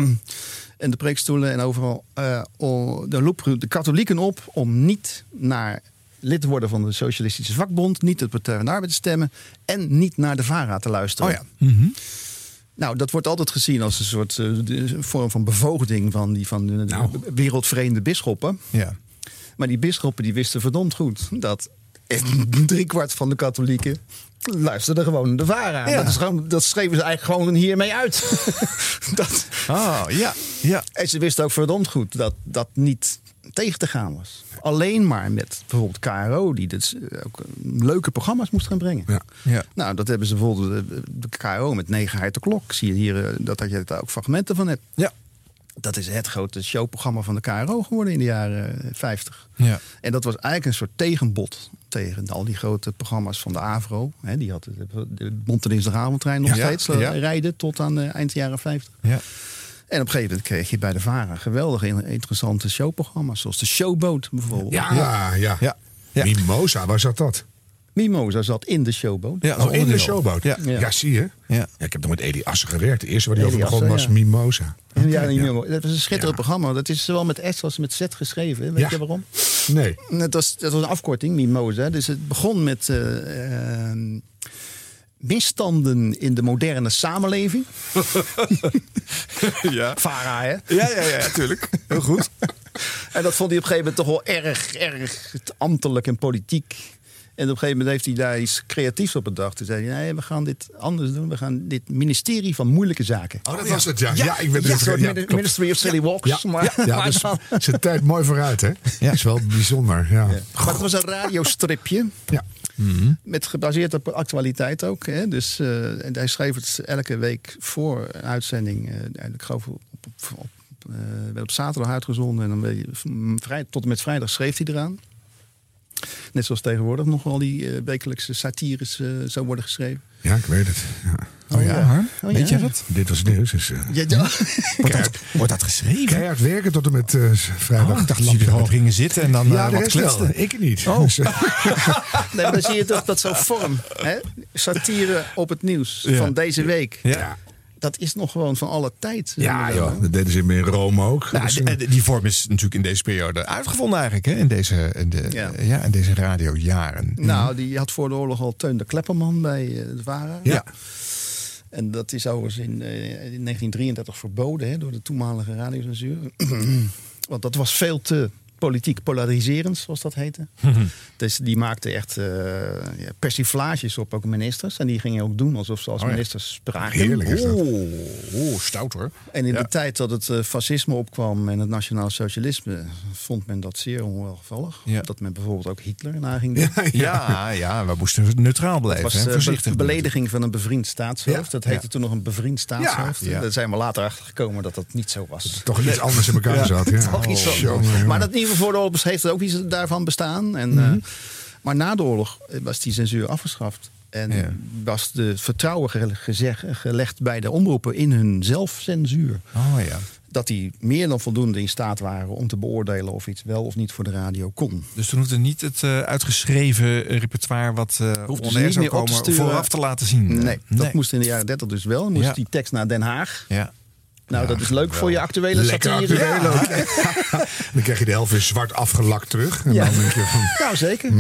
en de preekstoelen en overal. eh, o- de, roepen de katholieken op om niet naar lid te worden van de Socialistische Vakbond, niet de Partij van de Arbeid te stemmen en niet naar de VARA te luisteren. Oh ja. Nou, dat wordt altijd gezien als een soort eh, de- vorm van bevoogding van die van de, de Nou. wereldvreemde bisschoppen. Ja. Maar die bisschoppen die wisten verdomd goed dat driekwart van de katholieken luisterde gewoon de VARA. Ja. Dat, is gewoon, dat schreven ze eigenlijk gewoon hiermee uit. dat, Oh, ja. ja. en ze wisten ook verdomd goed dat dat niet tegen te gaan was. Alleen maar met bijvoorbeeld KRO, die dus eh, ook eh, leuke programma's moest gaan brengen. ja. ja. Nou, dat hebben ze bijvoorbeeld de, de KRO met 9 uit de klok. Zie je hier eh, dat, dat je daar ook fragmenten van hebt. Ja. Dat is het grote showprogramma van de KRO geworden in de jaren eh, 50. Ja. En dat was eigenlijk een soort tegenbod tegen al die grote programma's van de AVRO. Hè, die had de, de nog Ja, steeds eh, ja. rijden tot aan eh, eind jaren 50. Ja. En op een gegeven moment kreeg je bij de VARA geweldige in- interessante showprogramma's. Zoals de Showboat bijvoorbeeld. Ja, ja. ja. Ja. Ja. Mimosa, waar zat dat? Mimosa zat in de Showboat. Ja, Oh, in de showboat. Ja. Ja, zie je. Ja. Ja, ik heb nog met Eddie Assen gewerkt. De eerste waar hij over begon was ja. Mimosa. Ja, ja, ja. Mimo- Dat was een schitterend programma. Dat is zowel met S als met Z geschreven. Weet Ja. je waarom? Nee. Dat was, dat was een afkorting, Mimosa. Dus het begon met eh, eh, misstanden in de moderne samenleving. Ja. Vara, hè? Ja, ja, ja, tuurlijk. Heel goed. En dat vond hij op een gegeven moment toch wel erg, erg ambtelijk en politiek. En op een gegeven moment heeft hij daar iets creatiefs op bedacht. Toen zei hij, nee, we gaan dit anders doen. We gaan dit ministerie van moeilijke zaken. Oh, dat was het, ja. Ja, ik ben Ja, het een soort ja. Ministry of Silly Walks. Ja, maar, ja, maar dus zijn tijd mooi vooruit, hè? Ja. Is wel bijzonder, ja. Maar het was een radiostripje. Ja. Met gebaseerd op actualiteit ook. Hè? Dus eh, en hij schreef het elke week voor een uitzending. eh, en ik geloof op, op, op, eh, werd op zaterdag uitgezonden. En dan ben je, vrij, tot en met vrijdag schreef hij eraan. Net zoals tegenwoordig nog wel die eh, wekelijkse satires eh zo worden geschreven. Ja, ik weet het. Ja. Oh ja, Harm? Oh, Weet ja. je dat? Dit was nieuws. Dus, eh, Ja, ja. Wordt dat, wordt dat geschreven? keihard werken tot en met eh, vrijdag. Oh, ik dacht dat jullie gewoon gingen zitten en dan Ja, wat rest wel. kletsten. Ik niet. Oh. Dus, Nee, maar dan zie je toch dat zo'n vorm. Hè? satire op het nieuws Ja. van deze week. Ja. Dat is nog gewoon van alle tijd. Ja, Eh, joh, dat deden ze in Rome ook. Nou, Dus, de- eh, de- die vorm is natuurlijk in deze periode uitgevonden eigenlijk. Hè? In, deze, in, de, Ja. ja. in deze radiojaren. Nou, die had voor de oorlog al Teun de Klepperman bij eh, de VARA. ja. En dat is overigens in, eh, in 1933 verboden hè, door de toenmalige radiocensuur. Want dat was veel te politiek polariserend, zoals dat heette. dus die maakte echt ja, persiflages op ook ministers. En die gingen ook doen alsof ze als Oh ja. ministers spraken. Heerlijk is dat. Oeh, stout hoor. En in Ja. de tijd dat het eh, fascisme opkwam en het nationaal socialisme, vond men dat zeer onwelgevallig. Ja. Dat men bijvoorbeeld ook Hitler na ging doen. Ja, ja, we moesten neutraal blijven. Het was hè? eh, Voorzichtig. be- belediging van een bevriend staatshoofd. Ja. Dat heette Ja. toen nog een bevriend staatshoofd. Ja. Ja. Daar zijn we later achter gekomen dat dat niet zo was. toch iets anders in elkaar zat. Ja. Toch iets Oh, jongen. Maar dat in voor de oorlog heeft er ook iets daarvan bestaan. En, Mhm. eh, maar na de oorlog was die censuur afgeschaft. En Ja. was de vertrouwen gezeg- gelegd bij de omroepen in hun zelfcensuur. Oh ja. Dat die meer dan voldoende in staat waren om te beoordelen of iets wel of niet voor de radio kon. Dus toen hoefde niet het eh, uitgeschreven repertoire wat eh Hoefden on air zou te komen vooraf te laten zien. Nee, dat moest in de jaren 30 dus wel. Moest Ja. die tekst naar Den Haag. Ja. Nou, dat is leuk voor je actuele Lekker satire. Dan krijg je de helft weer zwart afgelakt terug. En Ja. dan denk je van, Nou, zeker.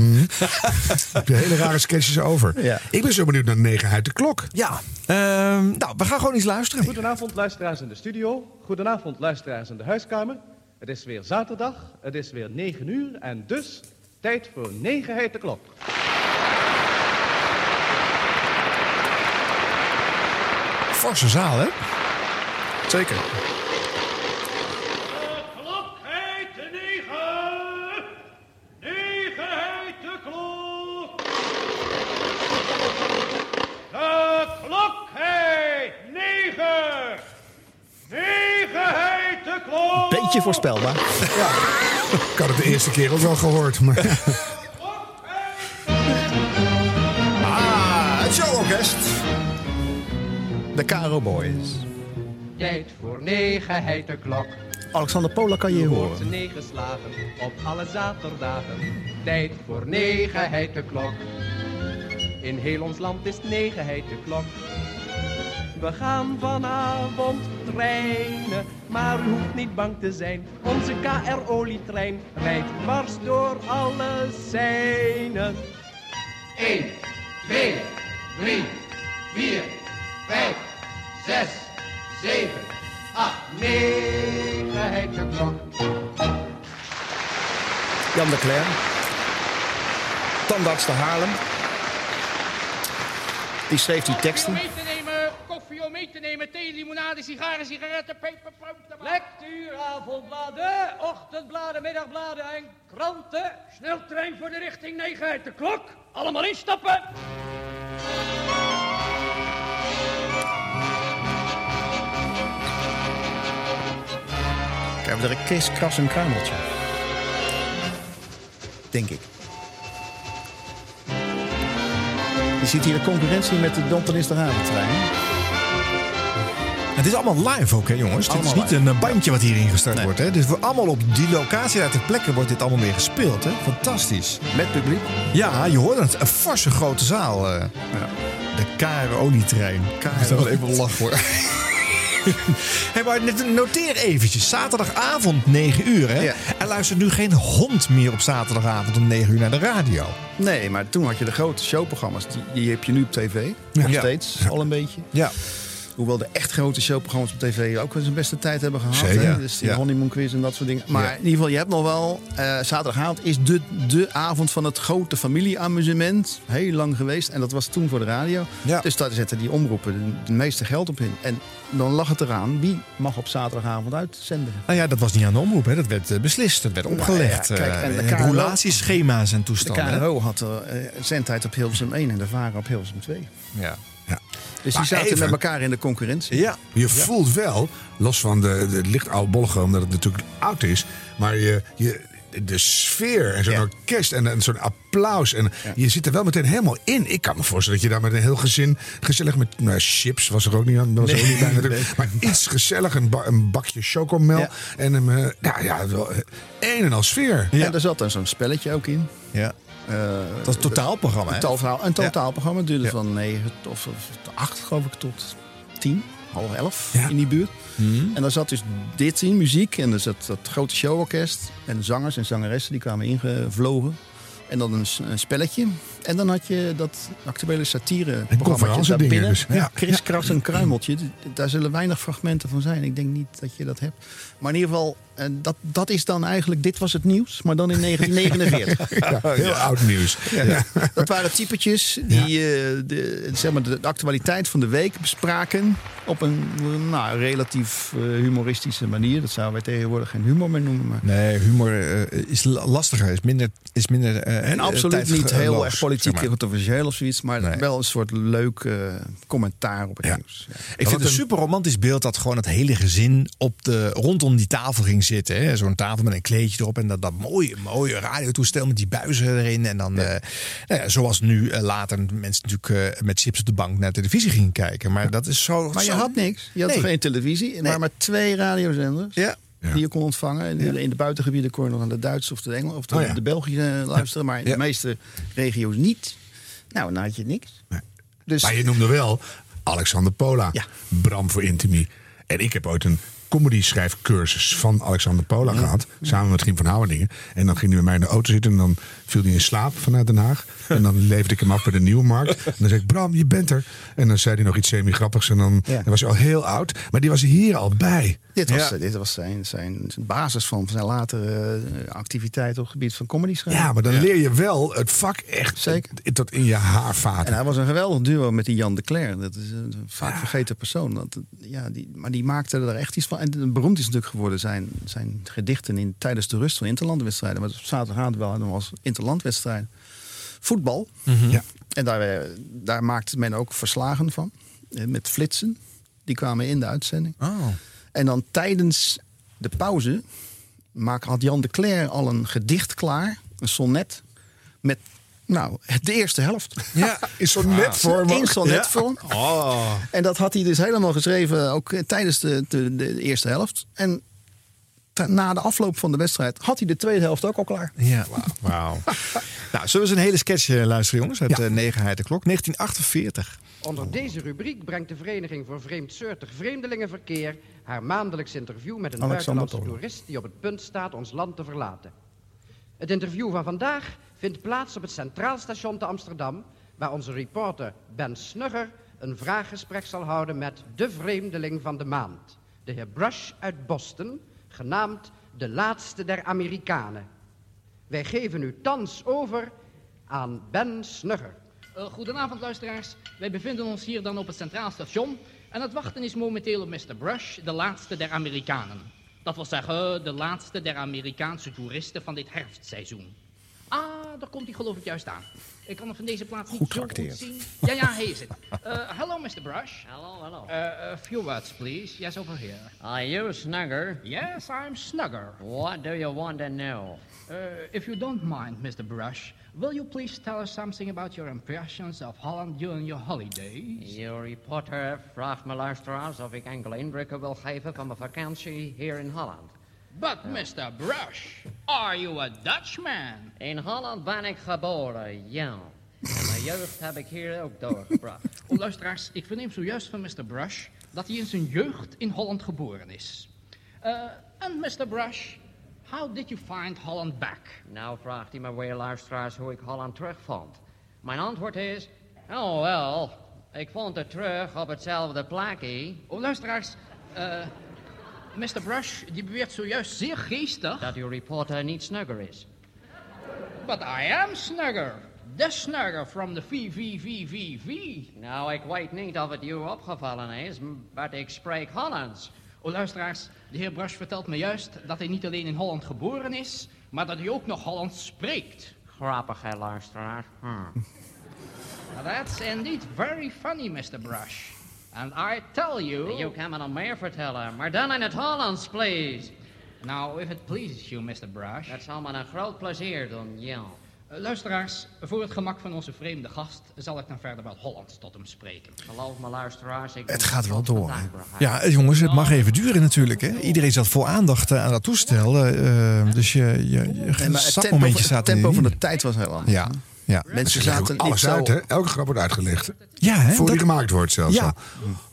heb je hele rare sketches over. Ja. Ik ben zo benieuwd naar negenheid de klok. Ja. Ehm, nou, we gaan gewoon eens luisteren. Goedenavond luisteraars in de studio. Goedenavond luisteraars in de huiskamer. Het is weer zaterdag, het is weer 9 uur en dus tijd voor negenheid de klok. Forse zaal, hè? Zeker. klok heet de negen. Negen heet de klok. De klok heet negen. Negen heet de klok. Beetje voorspelbaar. Ik had het de eerste keer ook wel gehoord. Maar Ah, het showorkest. De Caro Boys. Tijd voor negen heet de klok. Alexander Pola kan je Wordt horen. negen slagen op alle zaterdagen. Tijd voor negen heet de klok. In heel ons land is negen heet de klok. We gaan vanavond treinen, maar u hoeft niet bang te zijn. Onze KR-olietrein rijdt dwars door alle seinen. 1, 2, 3, 4, 5, 6, 7, 8, 9 heet de klok. Jan de Cler. Tandarts te Haarlem. Die schreef die teksten. mee te nemen, koffie om mee te nemen, thee, limonade, sigaren, sigaretten, peperpruim, tabak. Lectuur, avondbladen, ochtendbladen, middagbladen en kranten. Sneltrein voor de richting 9 uit de klok. Allemaal instappen. We er een Kras en Kruimeltje. Denk ik. Je ziet hier de concurrentie met de Dompenisteravondtrein. Het is allemaal live ook, hè jongens? Het is niet live. een eh, bandje wat hierin gestart Nee. wordt. Hè? Dus voor allemaal op die locatie uit de plekken wordt dit allemaal weer gespeeld. Hè? Fantastisch. Met publiek. Ja, je hoort het. Een forse grote zaal. eh. De KRO-olietrein. Ik zal wel even lachen hoor. hey, maar noteer eventjes. Zaterdagavond 9 uur. Hè? Ja. Er luistert nu geen hond meer op zaterdagavond om 9 uur naar de radio. Nee, maar toen had je de grote showprogramma's. Die, die heb je nu op tv. Nog Ja. steeds, al een beetje. Ja. Hoewel de echt grote showprogramma's op tv ook wel zijn beste tijd hebben gehad. Zeker. Hè? Dus die Ja. honeymoon quiz en dat soort dingen. Maar Ja. in ieder geval, je hebt nog wel... eh, zaterdagavond is de, de avond van het grote familieamusement. Heel lang geweest. En dat was toen voor de radio. Ja. Dus daar zetten die omroepen de, de meeste geld op in. En dan lag het eraan. Wie mag op zaterdagavond uitzenden? Nou ja, dat was niet aan de omroep. Hè? Dat werd eh, beslist. Dat werd opgelegd. kijk, en de Eh, KRO en De toestanden. hè? KRO had eh, zendtijd op Hilversum 1 en de VARA op Hilversum 2. Ja. Ja. Dus Maar die zaten even- met elkaar in de concurrentie. Ja. Je voelt wel, los van de, de licht oudbollige, omdat het natuurlijk oud is. Maar je, je, de sfeer en zo'n Ja. orkest en, en zo'n applaus. En je zit er wel meteen helemaal in. Ik kan me voorstellen dat je daar met een heel gezin, gezellig met nou, chips, was er ook niet aan. Was er ook niet bij natuurlijk. Maar iets gezellig, een, ba- een bakje chocomel. Ja. En een, eh, nou ja, wel, eh, een en al sfeer. Ja. En er zat dan zo'n spelletje ook in. Ja. Eh, Dat is een totaalprogramma, hè? Een, totaal, een totaalprogramma. Duurde Ja. van 9 of, of 8 geloof ik tot 10, half 11 Ja. in die buurt. Mhm. En daar zat dus dit in, muziek. En er zat dat grote showorkest. En zangers en zangeressen die kwamen ingevlogen. En dan een, spelletje. En dan had je dat actuele satire dingen binnen. dus. Ja. Kriskras en kruimeltje. Daar zullen weinig fragmenten van zijn. Ik denk niet dat je dat hebt. Maar in ieder geval, eh, dat, dat is dan eigenlijk... Dit was het nieuws, maar dan in 1949. Ja, heel oud nieuws. Ja. Dat waren typetjes die eh, de, zeg maar de actualiteit van de week bespraken. Op een nou, relatief eh, humoristische manier. Dat zouden wij tegenwoordig geen humor meer noemen. Maar Nee, humor is la- lastiger, is minder, is minder en absoluut niet heel erg politiek zeg maar. controversieel of zoiets. Maar Nee. wel een soort leuk eh, commentaar op het Ja. nieuws. Ja. Ik vind het een super romantisch beeld dat gewoon het hele gezin op de, rondom die tafel ging zitten. hè. Zo'n tafel met een kleedje erop en dat, dat mooie, mooie radiotoestel met die buizen erin. En dan, eh, nou ja, zoals nu eh, later mensen natuurlijk eh, met chips op de bank naar televisie gingen kijken. Maar dat is zo. Maar je had niks. Je had Nee. geen televisie. Er waren maar twee radiozenders. Ja. Ja. Die je kon ontvangen. En in de buitengebieden kon je nog aan de Duits of de Engel of de, Oh ja. de Belgische luisteren. Maar in Ja. de meeste regio's niet. Nou, dan had je niks. Nee. Dus Maar je noemde wel Alexander Pola, Ja. Bram voor Intimi. En ik heb ooit een comedy schrijfcursus van Alexander Pola gehad. Samen met Giem van Houwerdingen. En dan ging hij met mij in de auto zitten. En dan viel hij in slaap vanuit Den Haag. En dan leefde ik hem af bij de Nieuwe Markt. En dan zei ik, Bram, je bent er. En dan zei hij nog iets semi-grappigs. En dan, Ja. dan was hij al heel oud. Maar die was hier al bij. dit was, Ja. dit was zijn, zijn, basis van zijn latere eh, activiteit op het gebied van comedy schrijven. Ja, maar dan leer je wel het vak echt Zeker. tot in je haarvaten. En hij was een geweldig duo met die Jan de Cler. Dat is een vaak vergeten persoon. Dat, ja, die, maar die maakte er echt iets van. En beroemd is natuurlijk geworden zijn, zijn gedichten in, tijdens de rust van interlandwedstrijden. Maar op zaterdagavond wel nog als interlandwedstrijd. Voetbal. Ja. En daar, eh, daar maakte men ook verslagen van. eh, Met flitsen. Die kwamen in de uitzending. Oh. En dan tijdens de pauze maak, had Jan de Cler al een gedicht klaar. Een sonnet. Met nou, de eerste helft. Ja, Is zo'n netvorm In sonnetvorm. Oh. En dat had hij dus helemaal geschreven, ook eh, tijdens de, de, de eerste helft. En na de afloop van de wedstrijd had hij de tweede helft ook al klaar. Ja, wauw. nou, zullen we eens een hele sketch eh, luisteren, jongens? Uit Ja. eh, Negenheid de Klok, 1948. Onder deze rubriek brengt de Vereniging voor Vreemdsoortig Vreemdelingenverkeer haar maandelijks interview met een Alexander buitenlandse toerist die op het punt staat ons land te verlaten. Het interview van vandaag vindt plaats op het Centraal Station te Amsterdam, waar onze reporter Ben Snugger een vraaggesprek zal houden met de vreemdeling van de maand, de heer Brush uit Boston, genaamd de laatste der Amerikanen. Wij geven u thans over aan Ben Snugger. Eh, goedenavond, luisteraars. Wij bevinden ons hier dan op het Centraal Station. En het wachten is momenteel op Mr. Brush, de laatste der Amerikanen. Dat wil zeggen, de laatste der Amerikaanse toeristen van dit herfstseizoen. Ah, daar komt hij geloof ik juist aan. Ik kan hem van deze plaats niet Goed zo goed geacteerd. zien. Ja, ja, hij is het. Eh, hello, Mr. Brush. Hello, hello. Uh, a few words, please. Yes, over here. Are you Snugger? Yes, I'm Snugger. What do you want to know? Uh, if you don't mind, Mr. Brush, will you please tell us something about your impressions of Holland during your holidays? Je reporter vraagt me luisteraars of ik enkele indrukken wil geven van mijn vakantie hier in Holland. But, Mr. Brush, are you a Dutchman? In Holland ben ik geboren, ja. En mijn jeugd heb ik hier ook doorgebracht. Oh, luisteraars, ik verneem zojuist van Mr. Brush dat hij in zijn jeugd in Holland geboren is. Uh, and Mr. Brush, how did you find Holland back? Nou vraagt hij me weer luisteraars hoe ik Holland terugvond. Mijn antwoord is, oh wel, ik vond het terug op hetzelfde plekje. Oh, luisteraars, uh, Mr. Brush die beweert zojuist zeer geestig... Dat uw reporter niet snugger is. But I am Snugger. The Snugger from the VVVVV. Nou, ik weet niet of het u opgevallen is, maar ik spreek Hollands. Oh, luisteraars, de heer Brush vertelt me juist dat hij niet alleen in Holland geboren is, maar dat hij ook nog Hollands spreekt. Grappig, hè, luisteraar. Hm. That's indeed very funny, Mr. Brush. And I tell you... Je kan me nog meer vertellen, maar dan in het Hollands, please. Now, if it pleases you, Mr. Brush... Dat zal me een groot plezier doen, ja. Eh, Luisteraars, voor het gemak van onze vreemde gast zal ik dan verder wel Hollands tot hem spreken. Geloof me, luisteraars. Ik Het gaat wel door. hè. Ja, jongens, het mag even duren natuurlijk. Hè. Iedereen zat vol aandacht eh, aan dat toestel. eh, eh, dus je, je, je Nee, het tempo, het tempo van de tijd was heel anders. Ja, ja. Mensen zaten alles uit, hè? Elke grap wordt uitgelegd. Ja, hè, Voor dat- die gemaakt wordt zelfs. Ja, al.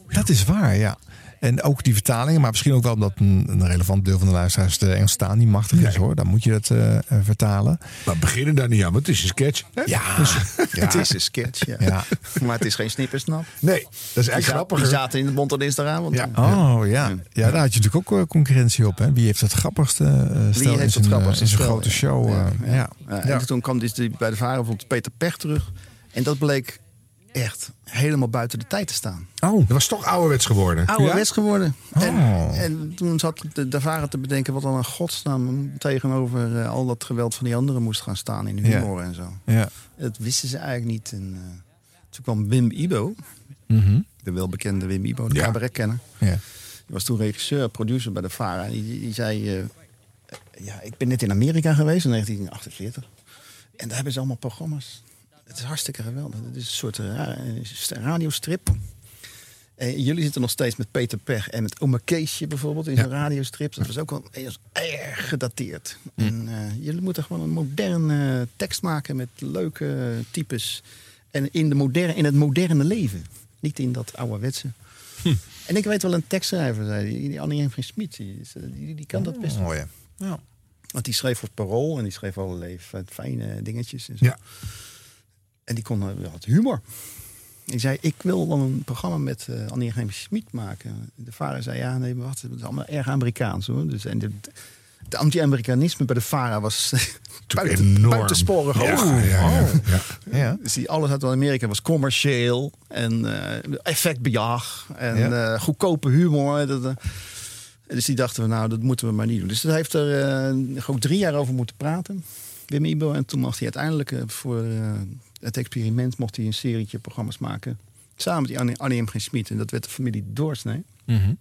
dat is waar, ja. En ook die vertalingen, maar misschien ook wel omdat een, een relevant deel van de luisteraars de Engelse taal niet machtig is hoor. Dan moet je dat eh, eh, vertalen. Maar we beginnen daar niet aan, want het is een sketch. Hè? Ja, ja. Het is een sketch, ja. Ja. Maar het is geen snippersnap. Nee, dat is za- grappiger. die zaten in de mond dinsdagavond. Ja. Oh ja. ja, daar had je natuurlijk ook eh, concurrentie op. Hè? Wie heeft het grappigste eh, stel Wie in heeft zijn, het eh, grappigste in zijn stel, grote ja. show? Ja, eh, ja. Ja, Ja. En toen kwam dus die, bij de Varen Peter Pech terug. En dat bleek echt helemaal buiten de tijd te staan. Oh, Dat was toch ouderwets geworden. Ouderwets geworden. En, Oh. en toen zat de, de Varen te bedenken wat dan een godsnaam tegenover eh, al dat geweld van die anderen moest gaan staan in Ja. humor en zo. ja. Dat wisten ze eigenlijk niet. En, eh, toen kwam Wim Ibo, Mhm. de welbekende Wim Ibo, de Ja. cabaretkenner. ja. Die was toen regisseur, producer bij de VARA. En die, die zei, eh, ja, ik ben net in Amerika geweest in 1948. En daar hebben ze allemaal programma's. Het is hartstikke geweldig. Het is een soort ra- eh, radiostrip. En jullie zitten nog steeds met Peter Pech en met Oma Keesje bijvoorbeeld in zo'n radiostrip. Dat was ook wel was erg gedateerd. En eh, jullie moeten gewoon een moderne tekst maken met leuke types. En in, de moderne, in het moderne leven. Niet in dat ouderwetse. En ik weet wel een tekstschrijver, zei die, die Annie Henry Smit. Die, eh, die, die kan dat best wel. Oh ja. ja. Want die schreef voor het parool en die schreef allerlei fijne dingetjes. En, zo. Ja. En die kon uh, had humor. Ik zei, ik wil dan een programma met eh Annie Henry Smit maken. De vader zei, ja, nee, maar wacht, het is allemaal erg Amerikaans hoor. Dus, en de, de anti-Amerikanisme bij de VARA was buiten, enorm. buitensporig Ja, hoog. ja, ja, Oh. ja. Ja. Dus die alles uit Amerika was commercieel en eh, effectbejag en Ja. eh, goedkope humor. Dat, eh, dus die dachten we, nou, dat moeten we maar niet doen. Dus hij heeft er eh, ook drie jaar over moeten praten, Wim Ibo. En toen mocht hij uiteindelijk eh, voor eh, het experiment mocht hij een serietje programma's maken. Samen met die Annie, Annie M. G. Smit. En dat werd de familie Doorsnee. Mhm.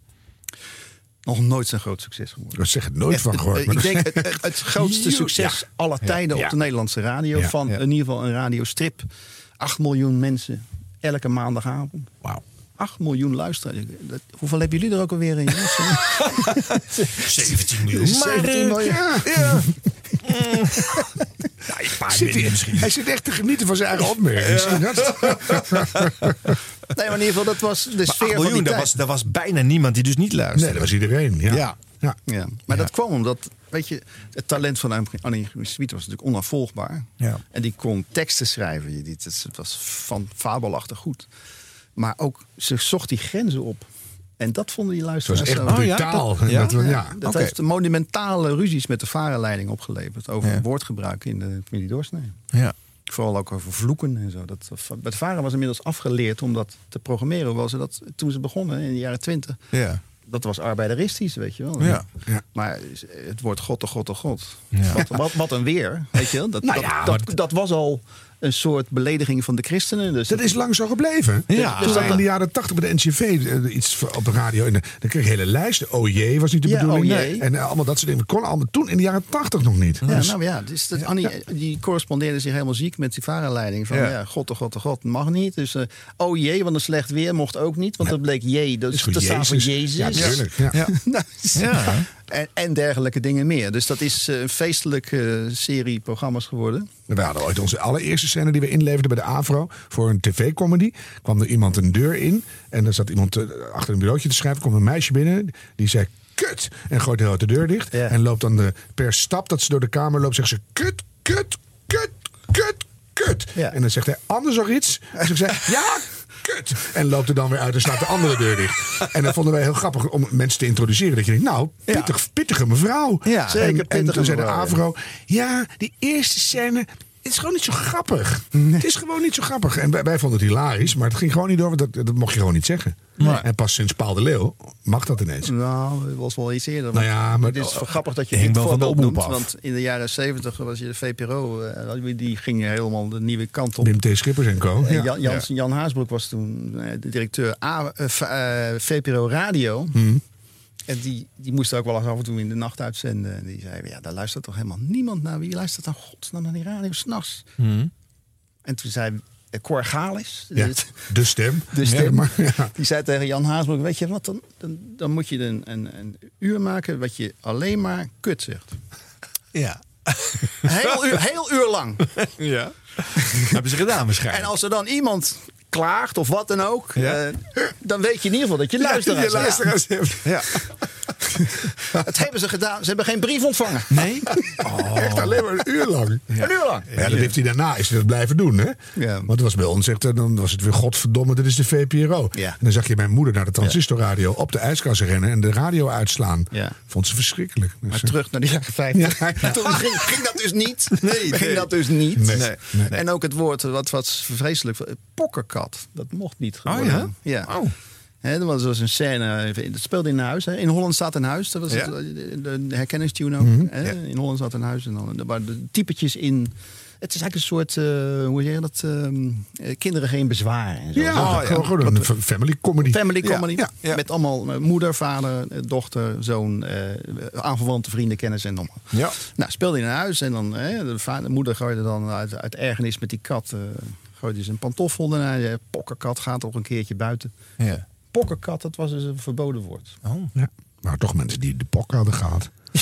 Nog nooit zo'n groot succes geworden. Ik zeg het nooit Echt, van gehoord. eh, ik dat- denk het, het, het grootste Ja. succes aller tijden Ja. op de Nederlandse radio. Ja. Van Ja. in ieder geval een radiostrip. 8 miljoen mensen elke maandagavond. Wauw. 8 miljoen luisteraars. Dat- hoeveel hebben jullie er ook alweer in? jongens? 17 miljoen. 17 miljoen. Ja. Ja. ja, een paar Zit hij, misschien. hij zit echt te genieten van zijn eigen opmerking. Dat? Nee, maar in ieder geval, dat was de Maar sfeer 8 van die miljoen, daar was, daar was bijna niemand die dus niet luisterde. Nee, dat was iedereen. Ja. Ja. Ja. Ja, maar dat kwam omdat, weet je, het talent van Annie Smit was natuurlijk onafvolgbaar. Ja. En die kon teksten schrijven. Het was van fabelachtig goed. Maar ook, ze zocht die grenzen op. En dat vonden die Het luisteraars was echt Oh, ja, brutaal. dat- ja. Dat ja. Dat heeft monumentale ruzies met de varenleiding opgeleverd. Over woordgebruik in de familie Doorsnee. Ja. Vooral ook over vloeken en zo. Dat, bij de varen was inmiddels afgeleerd om dat te programmeren. Hoewel ze dat toen ze begonnen in de jaren twintig. Ja. Dat was arbeideristisch, weet je wel. Ja. Ja. Maar het woord God, oh God, oh God. Ja. Wat, wat, wat een weer, weet je wel. Dat, Nou dat, dat, dat was al een soort belediging van de christenen. Dus Dat is lang zo gebleven. Ja. Toen wij in de jaren tachtig bij de NCV eh, iets op de radio. En, eh, dan kreeg je hele lijsten. Oh jee, was niet de Ja, bedoeling. oh jee. En eh, allemaal dat soort dingen. Dat kon allemaal toen in de jaren tachtig nog niet. Ja, Dus- nou ja, dus dat Annie, die correspondeerde zich helemaal ziek met die varenleiding. Van Ja. God, oh God, oh God, mag niet. Dus eh, oh jee, want een slecht weer mocht ook niet. Want dat bleek jee, dat is te staan voor Jezus. Ja. Ja. Nou, Ja. En, en dergelijke dingen meer. Dus dat is eh, een feestelijke eh, serie programma's geworden. We hadden ooit onze allereerste scène die we inleverden bij de AVRO. Voor een tv-comedy. Kwam er iemand een deur in. En er zat iemand eh, achter een bureautje te schrijven. kwam een meisje binnen. Die zei kut. En gooit heel hard de deur dicht. Ja. En loopt dan de, per stap dat ze door de kamer loopt. Zegt ze kut, kut, kut, kut, kut. Ja. En dan zegt hij anders nog iets. En ze zei ja, kut. En loopt er dan weer uit en slaat de andere deur dicht. En dat vonden wij heel grappig om mensen te introduceren. Dat je denkt, nou, pittig, pittige mevrouw. Ja, en, zeker En pittige toen zei de. AVRO, ja, die eerste scène... Het is gewoon niet zo grappig. Het is gewoon niet zo grappig. En wij, wij vonden het hilarisch, maar het ging gewoon niet door. Want dat, dat mocht je gewoon niet zeggen. En pas sinds Paal de Leeuw mag dat ineens. Nou, dat was wel iets eerder. Nou ja, maar- het is grappig dat je dit wel van de voorbeeld noemt. af. Want in de jaren zeventig was je de VPRO. eh, die ging helemaal de nieuwe kant op. Wim T. Schippers en co. En Ja. Jan, Jans- Jan Haasbroek was toen eh, de directeur A, eh, eh, VPRO Radio. Mhm. En die, die moest ook wel eens af en toe in de nacht uitzenden. En die zei, ja, daar luistert toch helemaal niemand naar. Wie luistert dan godsnaam naar die radio s'nachts? En toen zei eh, Cor Galis, Ja, de, de stem. de stem, Ja, maar, ja. die zei tegen Jan Haasbroek, weet je wat, dan, dan, dan moet je een, een, een uur maken wat je alleen maar kut zegt. Ja. Heel uur, heel uur lang. ja. Hebben ze gedaan En waarschijnlijk. als er dan iemand klaagt of wat dan ook, Ja. eh, dan weet je in ieder geval dat je luisteraars je luisteraars hebt. Ja. Het hebben ze gedaan. Ze hebben geen brief ontvangen. Nee? Echt alleen maar een uur lang. Een uur lang. Ja, dat heeft hij daarna is hij dat blijven doen, hè? Ja. Want het was bij ons echt, dan was het weer godverdomme, dit is de VPRO. Ja. En dan zag je mijn moeder naar de transistorradio op de ijskast rennen en de radio uitslaan. Ja. Vond ze verschrikkelijk. Dus, Maar eh, terug naar die jaren 50. Toen ging, ging dat dus niet. Nee, ging dat dus niet. Nee. En ook het woord, wat, wat vreselijk, Dat mocht niet Oh geworden. ja? ja. Oh. Hè, er was dus een scène, dat speelde in een huis. Hè. In Holland staat een huis. Dat was Ja. het, de, de herkenningstune ook. Mhm. In Holland staat een huis. En dan waren de typetjes in. Het is eigenlijk een soort, eh, hoe zeg je dat? ehm, eh, kinderen geen bezwaar. En zo. ja. Oh, ja. gewoon een fa- family comedy. Family comedy. Met allemaal eh, moeder, vader, eh, dochter, zoon, eh, aanverwante vrienden, kennis en allemaal. Ja. Nou, speelde in een huis en dan hè, de, vader, de moeder gooide dan uit, uit ergernis met die kat. Eh gooide ze een pantoffel ernaar. Ja, pokkerkat gaat toch een keertje buiten. Ja. Pokkerkat, dat was dus een verboden woord. Oh. Ja. Maar toch mensen die de pok hadden gehad. Ja,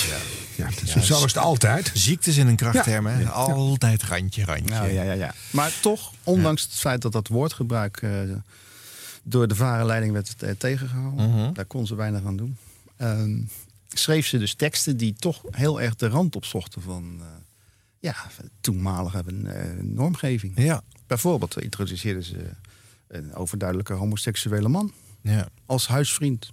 ja, is- zo is het altijd. Ziektes in een krachtterm, hè? Altijd randje, randje. Nou, ja, ja, ja. Maar toch, ondanks het feit dat dat woordgebruik eh, door de varenleiding werd eh, tegengehouden, Mhm. daar kon ze weinig aan doen. Ehm, schreef ze dus teksten die toch heel erg de rand opzochten van eh, ja, toenmalige eh, normgeving. Ja. Bijvoorbeeld introduceerden ze een overduidelijke homoseksuele man Ja. als huisvriend.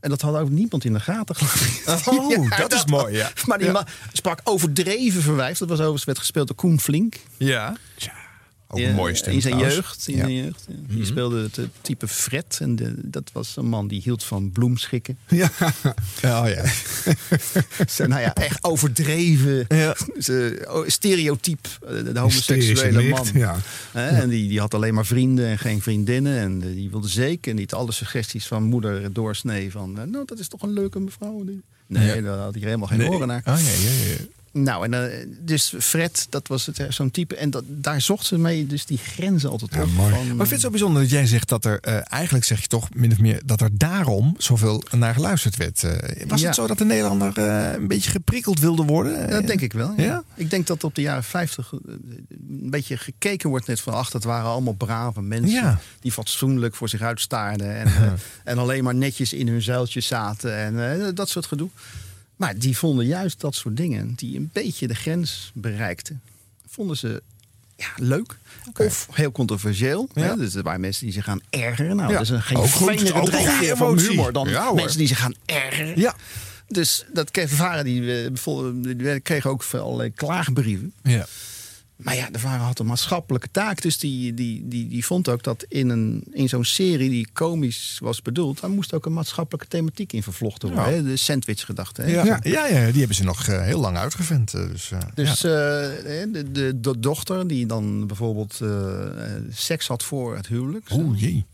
En dat had ook niemand in de gaten. Oh, Ja, dat is mooi, ja. Maar die Ja. man sprak overdreven verwijf. Dat was overigens werd gespeeld door Koen Flink. Ja. Ook een Ja, mooie stem In zijn trouwens. jeugd. In Ja. zijn jeugd ja. Die speelde het type Fred. En de, dat was een man die hield van bloemschikken. Ja. Ja, oh ja. Zo, nou ja, echt overdreven. Ja. Oh, stereotyp. eh, De homoseksuele man. ja. Hè, En die, die had alleen maar vrienden en geen vriendinnen. En eh, die wilde zeker niet alle suggesties van moeder doorsnee. Van, eh, nou, dat is toch een leuke mevrouw. Nee, daar had hij helemaal geen Nee. oren naar. Oh, ja, ja, ja. Nou, en, eh, dus Fred, dat was het, zo'n type. En dat, daar zocht ze mee dus die grenzen altijd Ja, op. mooi. Van, Maar ik vind het zo bijzonder dat jij zegt dat er, eh, eigenlijk zeg je toch min of meer, dat er daarom zoveel naar geluisterd werd. Eh, was Ja. het zo dat de Nederlander een beetje geprikkeld wilde worden? Dat denk ik wel. Ja. Ja? Ik denk dat op de jaren 50 eh, een beetje gekeken wordt net van ach, het waren allemaal brave mensen die fatsoenlijk voor zich uitstaarden en, en alleen maar netjes in hun zuiltjes zaten en dat soort gedoe. Maar die vonden juist dat soort dingen die een beetje de grens bereikten, vonden ze ja, leuk. Of heel controversieel. Ja. Hè? Dus er waren mensen die zich gaan ergeren. Nou, Ja. dat is een geen fijnere van humor dan Ja, mensen die zich gaan ergeren. Ja. Dus dat kreeg Varen, die, eh, bijvoorbeeld, die kregen ook veel allerlei klaagbrieven. Ja. Maar ja, de Varen had een maatschappelijke taak. Dus die, die, die, die vond ook dat in, een, in zo'n serie die komisch was bedoeld... daar moest ook een maatschappelijke thematiek in vervlochten worden. Ja. hè? De sandwich-gedachte. hè? Ja. Ja. Ja, die hebben ze nog eh, heel lang uitgevent. eh, Dus, eh, Dus ja. eh, de, de, de dochter die dan bijvoorbeeld seks had voor het huwelijk. Oeh, jee.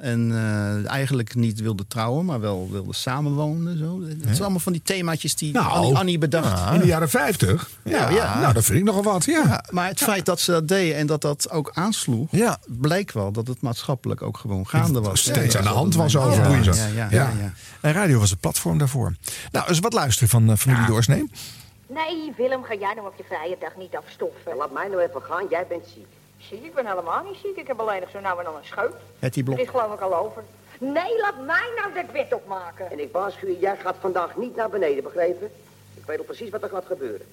En eh, eigenlijk niet wilde trouwen, maar wel wilde samenwonen. Zo. Het zijn allemaal van die themaatjes die Nou, Annie, Annie bedacht. In de jaren 50? Ja, ja. Nou, dat vind ik nogal wat, ja. Maar het feit dat ze dat deden en dat dat ook aansloeg, Ja. bleek wel dat het maatschappelijk ook gewoon gaande was. Steeds Ja, aan de hand was overigens. Ja, ja, ja, Ja. ja. En radio was het platform daarvoor. Nou, eens wat luisteren van eh, familie Doorsnee. Nee, Willem, ga jij nou op je vrije dag niet afstoffen? Laat mij nou even gaan, jij bent ziek. Ziek? Ik ben helemaal niet ziek. Ik heb alleen nog zo nou en dan een scheut. Blok. Het is geloof ik al over. Nee, laat mij nou dat wit opmaken. En ik waarschuw je, jij gaat vandaag niet naar beneden, begrepen? Ik weet al precies wat er gaat gebeuren.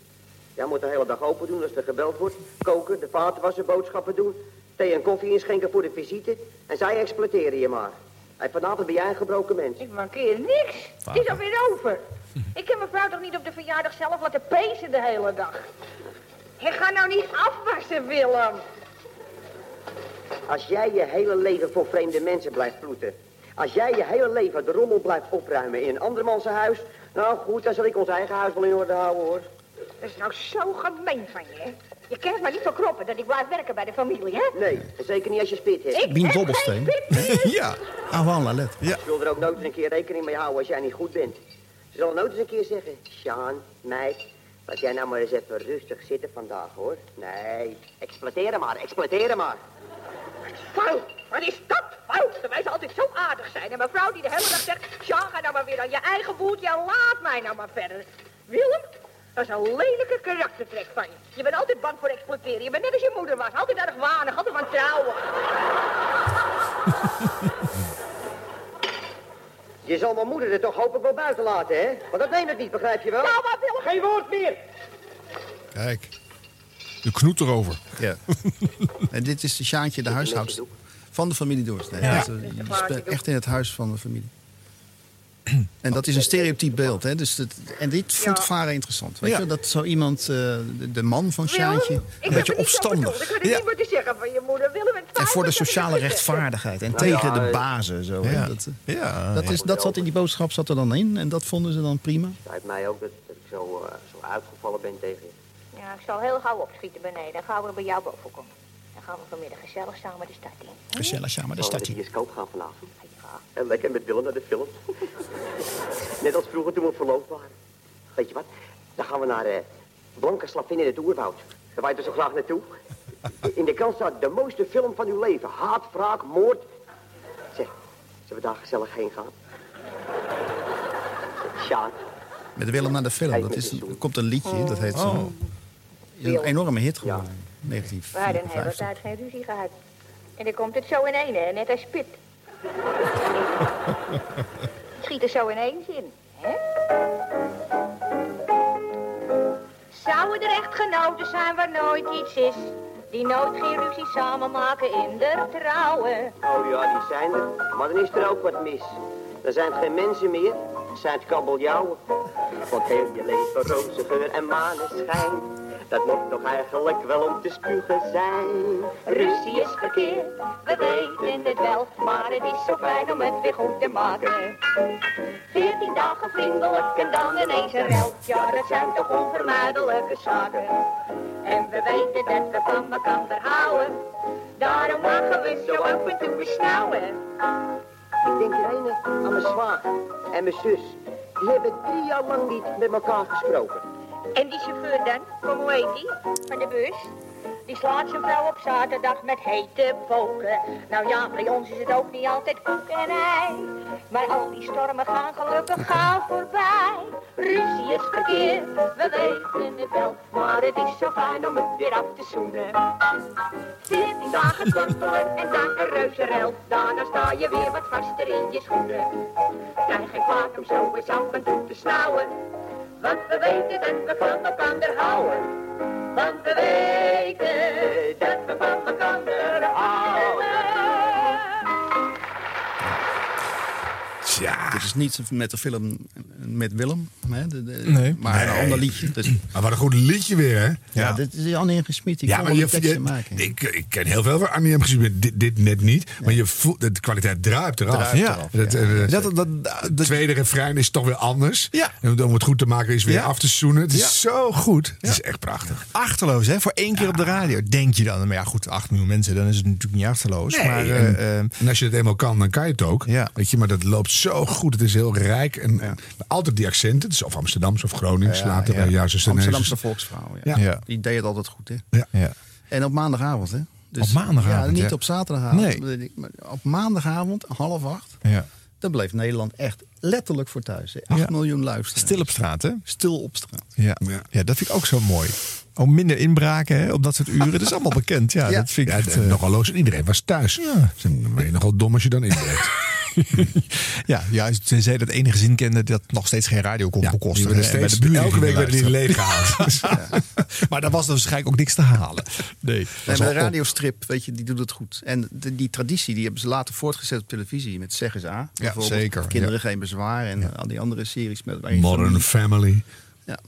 Jij moet de hele dag open doen als er gebeld wordt. Koken, de vaten wassen, boodschappen doen. Thee en koffie inschenken voor de visite. En zij exploiteren je maar. En vanavond ben jij een gebroken mens. Ik mankeer niks. Het is alweer over. Ik heb mevrouw toch niet op de verjaardag zelf laten pezen de hele dag. Ik ga nou niet afwassen, Willem. Als jij je hele leven voor vreemde mensen blijft ploeten. Als jij je hele leven de rommel blijft opruimen in een andermans huis. Nou goed, dan zal ik ons eigen huis wel in orde houden hoor. Dat is nou zo gemeen van je, hè? Je kent maar niet verkroppen dat ik blijf werken bij de familie, hè? Nee, en zeker niet als je spit hebt. Ik Bien heb Dobbelsteen. ja. Avant la lettre. Ja. Ik wil er ook nooit eens een keer rekening mee houden als jij niet goed bent. Ze zullen nooit eens een keer zeggen, Sjaan, meid, laat jij nou maar eens even rustig zitten vandaag, hoor. Nee, exploiteer hem maar, exploiteer hem maar. Fout, wat is dat fout? Wij zou altijd zo aardig zijn. En mevrouw die de hele dag zegt, Sjan, ga nou maar weer aan je eigen boeltje en laat mij nou maar verder. Willem, dat is een lelijke karaktertrek van je. Je bent altijd bang voor exploiteren. Je bent net als je moeder was. Altijd erg wanig, altijd van trouwen. Je zal mijn moeder er toch hopelijk wel buiten laten, hè? Want dat neemt het niet, begrijp je wel? Nou, maar Willem... Geen woord meer! Kijk. De knoet erover. Ja. en dit is de Sjaantje, de huishoudster van de familie Doorsnee. Ja. Dus, eh, je speelt echt in het huis van de familie. En dat is een stereotyp beeld. Hè? Dus het, en dit vond Ja. Varen interessant. Weet Ja. je? Dat zo iemand, eh, de, de man van Sjaantje, een ik beetje opstandig. Ik had het niet moeten zeggen van je moeder. Willem, het En voor de dat sociale rechtvaardigheid. En Nou tegen ja, de bazen. Zo? Ja. Dat, eh, Ja. dat, is, dat zat in die boodschap zat er dan in. En dat vonden ze dan prima. Spijt mij ook dat, dat ik zo, eh, zo uitgevallen ben tegen je. Ja, ik zal heel gauw opschieten beneden. Dan gaan we bij jou boven komen. Dan gaan we vanmiddag gezellig samen de stad in. Gezellig samen de we stad in. bioscoop gaan vanavond? Ja. En lekker met Willem naar de film. Net als vroeger toen we verloofd waren. Weet je wat? Dan gaan we naar eh Blanke Slavin in het oerwoud. Daar wij er zo graag naartoe. In de krant staat de mooiste film van uw leven. Haat, wraak, moord. Zeg, zullen we daar gezellig heen gaan? Sjaan. Met Willem naar de film. Dat is, er komt een liedje, dat heet zo. Is een enorme hit geworden. We hadden een hele 1954. tijd geen ruzie gehad. En dan komt het zo in één, hè? net als spit. Het schiet er zo ineens in, hè? Zouden er echtgenoten zijn waar nooit iets is? Die nooit geen ruzie samen maken in de trouwen. Oh ja, die zijn er. Maar dan is er ook wat mis. Dan zijn het geen mensen meer, dan zijn het kabeljauwen. Want heel je leven roze geur en maneschijn. Dat moet toch eigenlijk wel om te spugen zijn. Ruzie is verkeerd, we weten het wel, maar het is zo fijn om het weer goed te maken. Veertien dagen vriendelijk en dan ineens een rel, ja dat zijn toch onvermijdelijke zaken. En we weten dat we van elkaar houden, daarom mogen we zo af en toe besnauwen. Ik denk ene aan mijn zwager en mijn zus. Die hebben drie jaar lang niet met elkaar gesproken. En die chauffeur dan, kom hoe heet die, van de bus? Die slaat zijn vrouw op zaterdag met hete poken. Nou ja, bij ons is het ook niet altijd koek en ei. Maar al die stormen gaan gelukkig gauw voorbij. Ruzie is verkeerd, we weten het wel. Maar het is zo fijn om het weer af te zoenen. Veertien dagen tortelen en dan een reuze rel. Daarna sta je weer wat vaster in je schoenen. Krijg geen kwaad om zo eens af en toe te snauwen. Want we weten dat we van elkaar houden. Want we weten dat we van elkaar houden. Ja. Dit is niet met de film met Willem, hè, de, de- Nee. maar een ander liedje. Dus, Maar wat een goed liedje weer, hè? ja, dit is Annie Gesmied. Die Ja, maar wel je, je- maken. ik, ik ken heel veel van Annie M. maar dit, dit net niet. Maar je voelt, de kwaliteit druipt eraf. Druipt Ja. eraf, Het, eh, Dat, dat, het tweede refrein is toch weer anders. Ja. En om het goed te maken is weer Ja. af te zoenen. Het is Ja. zo goed. Het is echt prachtig. Achterloos, hè? Voor één keer op de radio. Denk je dan? Maar ja, goed, 8 miljoen mensen, dan is het natuurlijk niet achterloos. Nee, maar, en, eh, eh, en als je het eenmaal kan, dan kan je het ook. Ja. Weet je, maar dat loopt zo goed. Het is heel rijk. En, en altijd die accenten. Is of Amsterdams of Gronings. Ja, later ja. bij juist Amsterdamse volksvrouw. Ja. Ja. Ja. Die deed het altijd goed. Hè? Ja. ja. En op maandagavond. Hè? Dus, Op maandagavond, Ja, niet ja. op zaterdagavond. Nee. Maar Op maandagavond, half acht. ja. Dan bleef Nederland echt letterlijk voor thuis. Hè? 8 Ja. miljoen luisteraars. Stil op straat, hè? Stil op straat. Ja. Ja. ja, dat vind ik ook zo mooi. Ook minder inbraken hè, op dat soort uren. Dat is allemaal bekend. Ja, Ja. dat vind ik echt, eh, nogal loos. En iedereen was thuis. Ja. Dus Dan ben je nogal dom als je dan inbreekt. ja, juist. Tenzij dat enige zin kende dat nog steeds geen radio kon Ja, die bekostigen. werden en bij steeds- de elke week werden die leeg gehaald. maar daar was er waarschijnlijk ook niks te halen. Nee, Nee, maar de radiostrip, weet je, die doet het goed. En de- die traditie die hebben ze later voortgezet op televisie. Met Zeg eens A. bijvoorbeeld. zeker, Kinderen ja. geen bezwaar. En al die andere series met Modern familie- Family. Ja.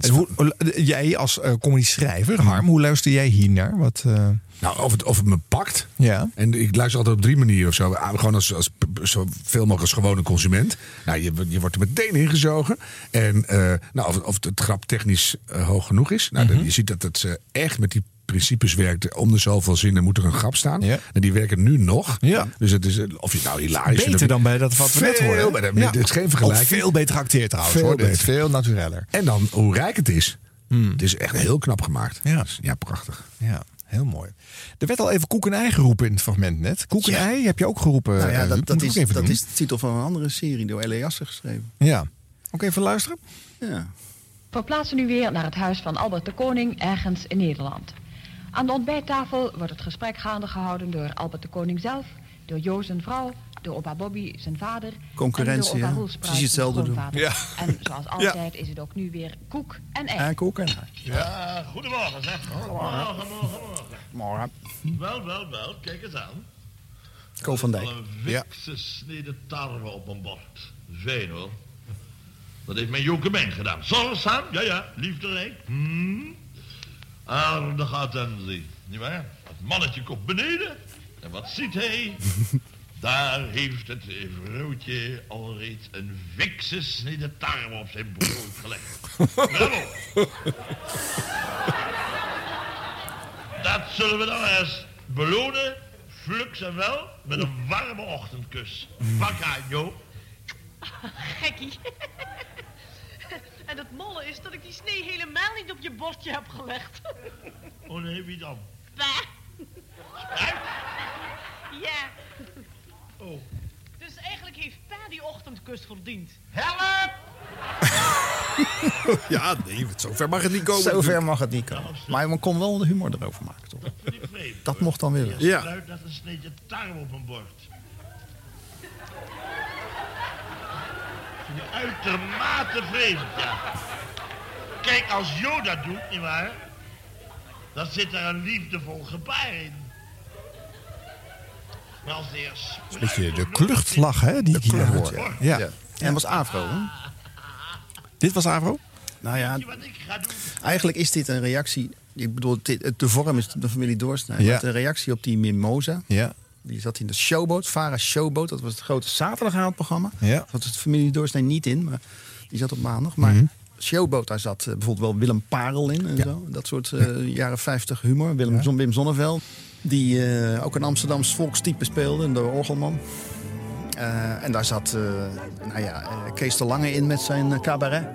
En hoe, jij als uh, comedy schrijver, Harm, hoe luister jij hier naar? Wat, eh, Nou, of het, of het me pakt. Ja. En ik luister altijd op drie manieren of zo. Ah, Gewoon als, als zoveel mogelijk als gewone consument. Nou, je, je wordt er meteen ingezogen. En eh, nou, of, of het grap technisch eh, hoog genoeg is. Nou, dan- je ziet dat het ze echt met die principes werkt. Om de zoveel zinnen moet er een grap staan. En die werken nu nog. Ja. Dus het is, of je nou hilarisch Beter dan bij dat wat we net. Ja. Het is geen vergelijking. Ook veel beter geacteerd trouwens. Veel hoor. Beter. Veel natureller. En dan hoe rijk het is. Het is echt heel knap gemaakt. Ja. Ja, prachtig. Ja, heel mooi. Er werd al even koek en ei geroepen in het fragment net. Koek en Ja. ei heb je ook geroepen. Nou ja, eh, dat, dat, is, ook even dat doen. is de titel van een andere serie door Eliasse geschreven. Ja. Ook even luisteren. Ja. Verplaatsen nu weer naar het huis van Albert de Koning ergens in Nederland. Aan de ontbijttafel wordt het gesprek gaande gehouden door Albert de Koning zelf, door Jo zijn vrouw, door opa Bobby zijn vader Concurrentie, en opa Roelspruit Precies hetzelfde doen. Ja. En zoals altijd is het ook nu weer koek en ei. En koek en ei. Ja, goedemorgen zeg. Goedemorgen, morgen, morgen. Morgen. Wel, wel, wel, kijk eens aan. Ko van Dijk. Een fikse snede tarwe op een bord. Fijn hoor. Dat heeft mijn Jonkemijn gedaan. Zorgzaam, ja ja, liefderijk. Hmm. Aardige attentie, nietwaar? Het mannetje komt beneden. En wat ziet hij? Daar heeft het vrouwtje alreeds een fikse snede tarwe op zijn brood gelegd. Dat zullen we dan eens belonen, flux en wel, met een warme ochtendkus. Pak aan, Jo. Gekkie. en het molle is dat ik die snee helemaal niet op je bordje heb gelegd. Oh nee, wie dan? Bah. Ja. Oh. Dus eigenlijk heeft Pa die ochtendkus verdiend. Help! Ja, nee, zover mag het niet komen. Zover mag het niet komen. Maar men kon wel de humor erover maken, toch? Dat mocht dan weer wel. Ja. Sluit dat een sneetje tarwe op een bord. Uitermate vreemd, ja. Kijk, als Jo dat doet, nietwaar? Dan zit er een liefdevol gebaar in. Een beetje de kluchtlach, hè, die ik hier hoor. Ja. En dat was Avro, hè? Dit was Avro? Nou ja, eigenlijk is dit een reactie. Ik bedoel, dit- de vorm is de familie Doorsnijden. Ja. Een reactie op die Mimosa. Ja. Die zat in de showboat, Vara Showboat. Dat was het grote zaterdagavondprogramma. Ja. Dat was de familie Doorsnee niet in, maar die zat op maandag. Maar Mhm. Showboat, daar zat eh, bijvoorbeeld wel Willem Parel in en zo. Dat soort eh, jaren 50 humor. Willem, Zon- Wim Zonneveld. Die eh, ook een Amsterdams volkstype speelde, de orgelman. Eh, en daar zat eh, nou ja, eh, Kees de Lange in met zijn cabaret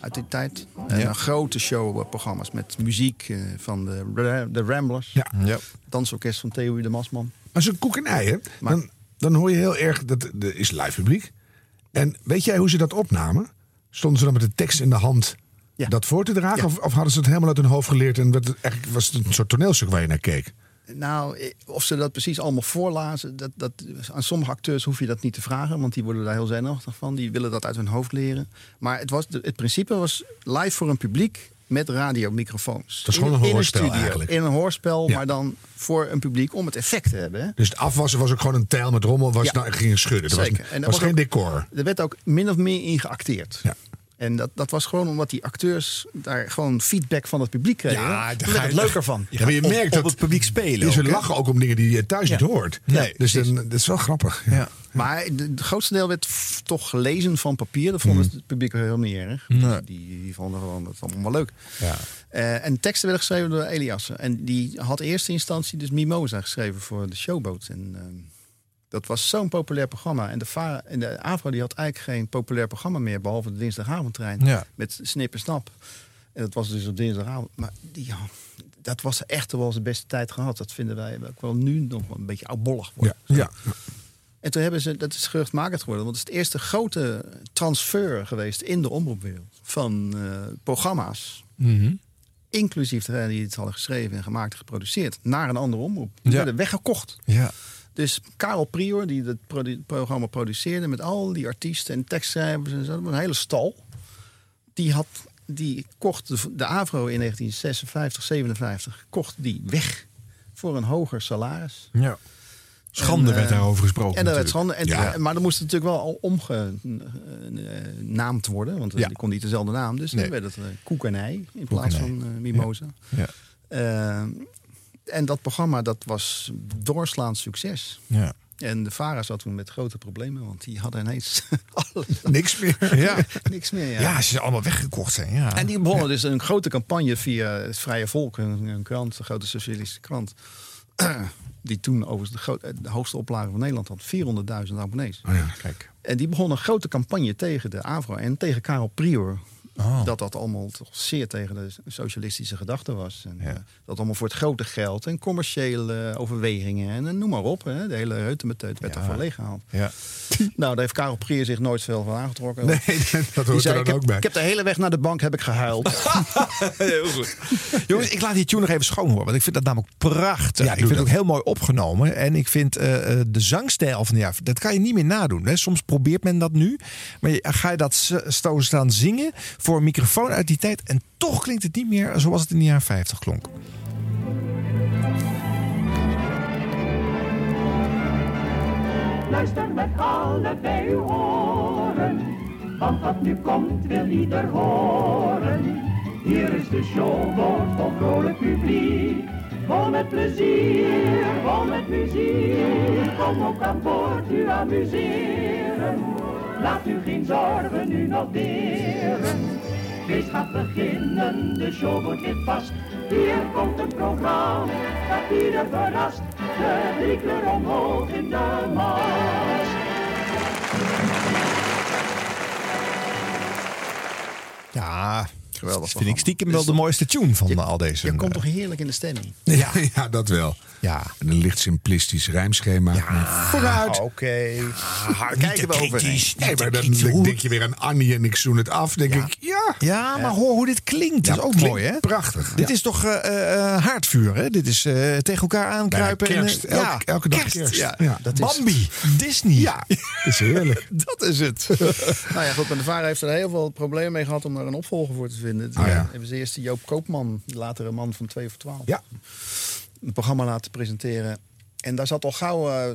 uit die tijd. En Ja. dan grote showprogramma's met muziek eh, van de, de Ramblers. Ja. Ja. Dansorkest van Theo de Masman. Als een koek en ei, hè, dan, dan hoor je heel erg dat er is live publiek. En weet jij hoe ze dat opnamen? Stonden ze dan met de tekst in de hand dat voor te dragen? Of, of hadden ze het helemaal uit hun hoofd geleerd en werd het, eigenlijk was het een soort toneelstuk waar je naar keek? Nou, eh, of ze dat precies allemaal voorlazen, dat, dat, aan sommige acteurs hoef je dat niet te vragen, want die worden daar heel zenuwachtig van. Die willen dat uit hun hoofd leren. Maar het, was, het principe was live voor een publiek met radiomicrofoons. Dat is gewoon In- een in hoorspel studio. eigenlijk. In een hoorspel, Ja. maar dan voor een publiek om het effect te hebben. Dus het afwassen was ook gewoon een tijl met rommel, was Ja. nou, ging schudden. Dat Zeker. was, En dat was was geen ook- decor. Er werd ook min of meer in geacteerd. Ja. En dat, dat was gewoon omdat die acteurs daar gewoon feedback van het publiek kregen. Ja, daar daar werd ga het leuker van. Ja, maar je merkt op dat het publiek spelen Ze ook, hè? lachen ook om dingen die je thuis Ja. niet hoort. Nee, dus dan, dat is wel grappig. Ja. Maar de- het grootste deel werd toch gelezen van papier. Dat vond Mhm. het publiek helemaal niet erg. Nee. Die, die vonden gewoon dat allemaal leuk. Ja. Eh, en teksten werden geschreven door Eliasse. En die had in eerste instantie dus Mimosa geschreven voor de Showboat. En ehm, dat was zo'n populair programma. En de, VARA en de AVRO die had eigenlijk geen populair programma meer... behalve de dinsdagavondtrein Ja. met Snip en Snap. En dat was dus op dinsdagavond. Maar die, ja, dat was echt wel de beste tijd gehad. Dat vinden wij ook wel nu nog een beetje oudbollig worden. Ja. En toen hebben ze, dat is geruchtmakend geworden, want het is het eerste grote transfer geweest in de omroepwereld van eh, programma's, Mhm. inclusief degenen die het hadden geschreven en gemaakt en geproduceerd, naar een andere omroep. Die Ja. werden weggekocht. Ja. Dus Karel Prior, die het produ- programma produceerde met al die artiesten en tekstschrijvers en zo, een hele stal, die, had, die kocht de, de Avro in 1956, 57, kocht die weg voor een hoger salaris. Ja. Schande En, werd eh, daarover gesproken. En daar werd schande. En, Ja. Maar er moest natuurlijk wel al omgenaamd worden. Want eh, Ja. die kon niet dezelfde naam. Dus Nee. dan werd het eh, koek en ei in plaats van eh, mimosa. Ja. Eh, en dat programma dat was doorslaand succes. Ja. En de VARA zat toen met grote problemen, want die hadden ineens alles. Niks meer. Ja. Niks meer, ja. Ja, ze allemaal weggekocht zijn. Ja. En die begonnen dus een grote campagne via het Vrije Volk, een, een krant, een grote socialistische krant. Die toen overigens de, de hoogste oplage van Nederland had, 400.000 abonnees. Oh ja. Kijk. En die begonnen een grote campagne tegen de AVRO en tegen Karel Prior. Oh. Dat dat allemaal toch zeer tegen de socialistische gedachte was. En, eh, dat allemaal voor het grote geld en commerciële overwegingen en, eh, noem maar op. Hè. De hele reutemeteut werd Ja. ervan leeggehaald. Ja. Nou, daar heeft Karel Prier zich nooit veel van aangetrokken. Nee, dat hoort zei, er dan heb, ook bij. Ik heb de hele weg naar de bank heb ik gehuild. Heel goed. Jongens, ik laat die tune nog even schoon horen. Want ik vind dat namelijk prachtig. Ja, ik vind het ook heel mooi opgenomen. En ik vind eh, eh, de zangstijl van ja, dat kan je niet meer nadoen. Hè. Soms probeert men dat nu. Maar ga je dat sto staan zingen voor een microfoon uit die tijd. En toch klinkt het niet meer zoals het in de jaren 50 klonk. Luister met allebei uw oren, want wat nu komt wil ieder horen. Hier is de showboot vol vrolijk publiek, vol met plezier, vol met muziek. Kom ook aan boord u amuseren, laat u geen zorgen nu nog deren. Feest gaat beginnen, de showboot ligt vast. Hier komt een programma dat ieder verrast. De drie kleur omhoog in de mast. Ja, Geweldig. vind ik stiekem wel de mooiste tune van eh, al deze. Je komt toch heerlijk in de stemming. Ja, ja, dat wel. Ja. En een licht simplistisch rijmschema. Vooruit. Oké. Ah, kijken we over. Nee, maar dan denk je weer aan Annie en ik zoen het af. denk ik, ja. Ja, maar hoor hoe dit klinkt. Dat is ook mooi, hè? prachtig. Dit is toch eh, eh, eh, haardvuur, hè? Dit is eh, tegen elkaar aankruipen. Bijna en, eh, Elke- elke dag kerst. Ja. Ja, dat is- Bambi, Disney. Ja, dat is heerlijk. dat is het. Nou ja, goed, maar de VARA heeft er heel veel problemen mee gehad om er een opvolger voor te vinden. Oh ja. hebben ze eerst Joop Koopman, de latere man van 2 voor 12, Ja. een programma laten presenteren. En daar zat al gauw eh,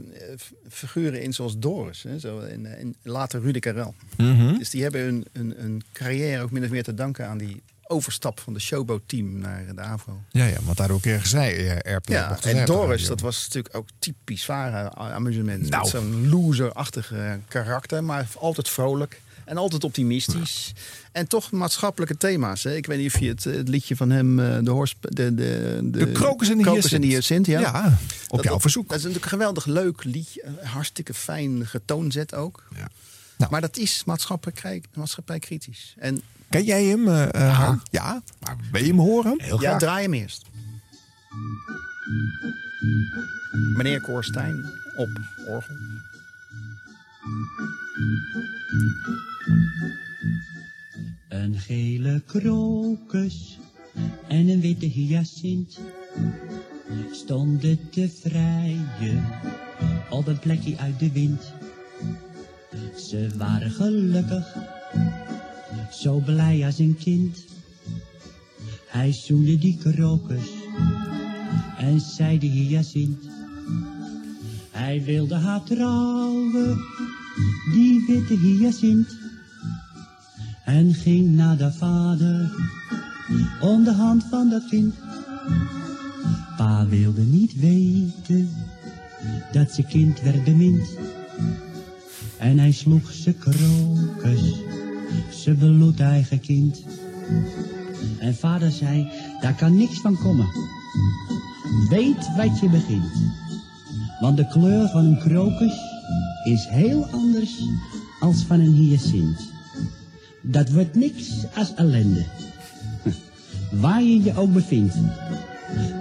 figuren in zoals Doris. Hè, zo, en, eh, en later Rudy Karel. Mhm. Dus die hebben hun, hun, hun carrière ook min of meer te danken aan die overstap van de showboat-team naar de AVRO. Ja, ja, want daardoor kregen zij eh, airplay. Ja, en Doris, dat was natuurlijk ook typisch Vara amusement. Nou. Met zo'n loser-achtige karakter, maar altijd vrolijk. En altijd optimistisch. En toch maatschappelijke thema's. Hè. Ik weet niet of je het, het liedje van hem, eh, de, hoors, de, de, de, De krokus en de Krokus en de hyacint. hyacint, ja. Ja, op Dat- jouw verzoek. Dat is natuurlijk een geweldig leuk liedje. eh, Hartstikke fijn getoonzet ook. Ja. Nou. Maar dat is maatschappij, maatschappij kritisch. En Ken jij hem, eh eh, Harm? Ja. Maar wil je hem horen? Heel ja, draai hem eerst. Meneer Koorstijn op orgel. Een gele krokus en een witte hyacint stonden te vrijen op een plekje uit de wind. Ze waren gelukkig, zo blij als een kind. Hij zoende die krokus en zei de hyacint. Hij wilde haar trouwen, die witte hyacint en ging naar de vader om de hand van dat kind. Pa wilde niet weten dat zijn kind werd bemind. En hij sloeg zijn krokus, zijn bloedeigen kind. En vader zei, daar kan niks van komen. Weet wat je begint. Want de kleur van een krokus is heel anders als van een hyacint. Dat wordt niks als ellende. Waar je je ook bevindt.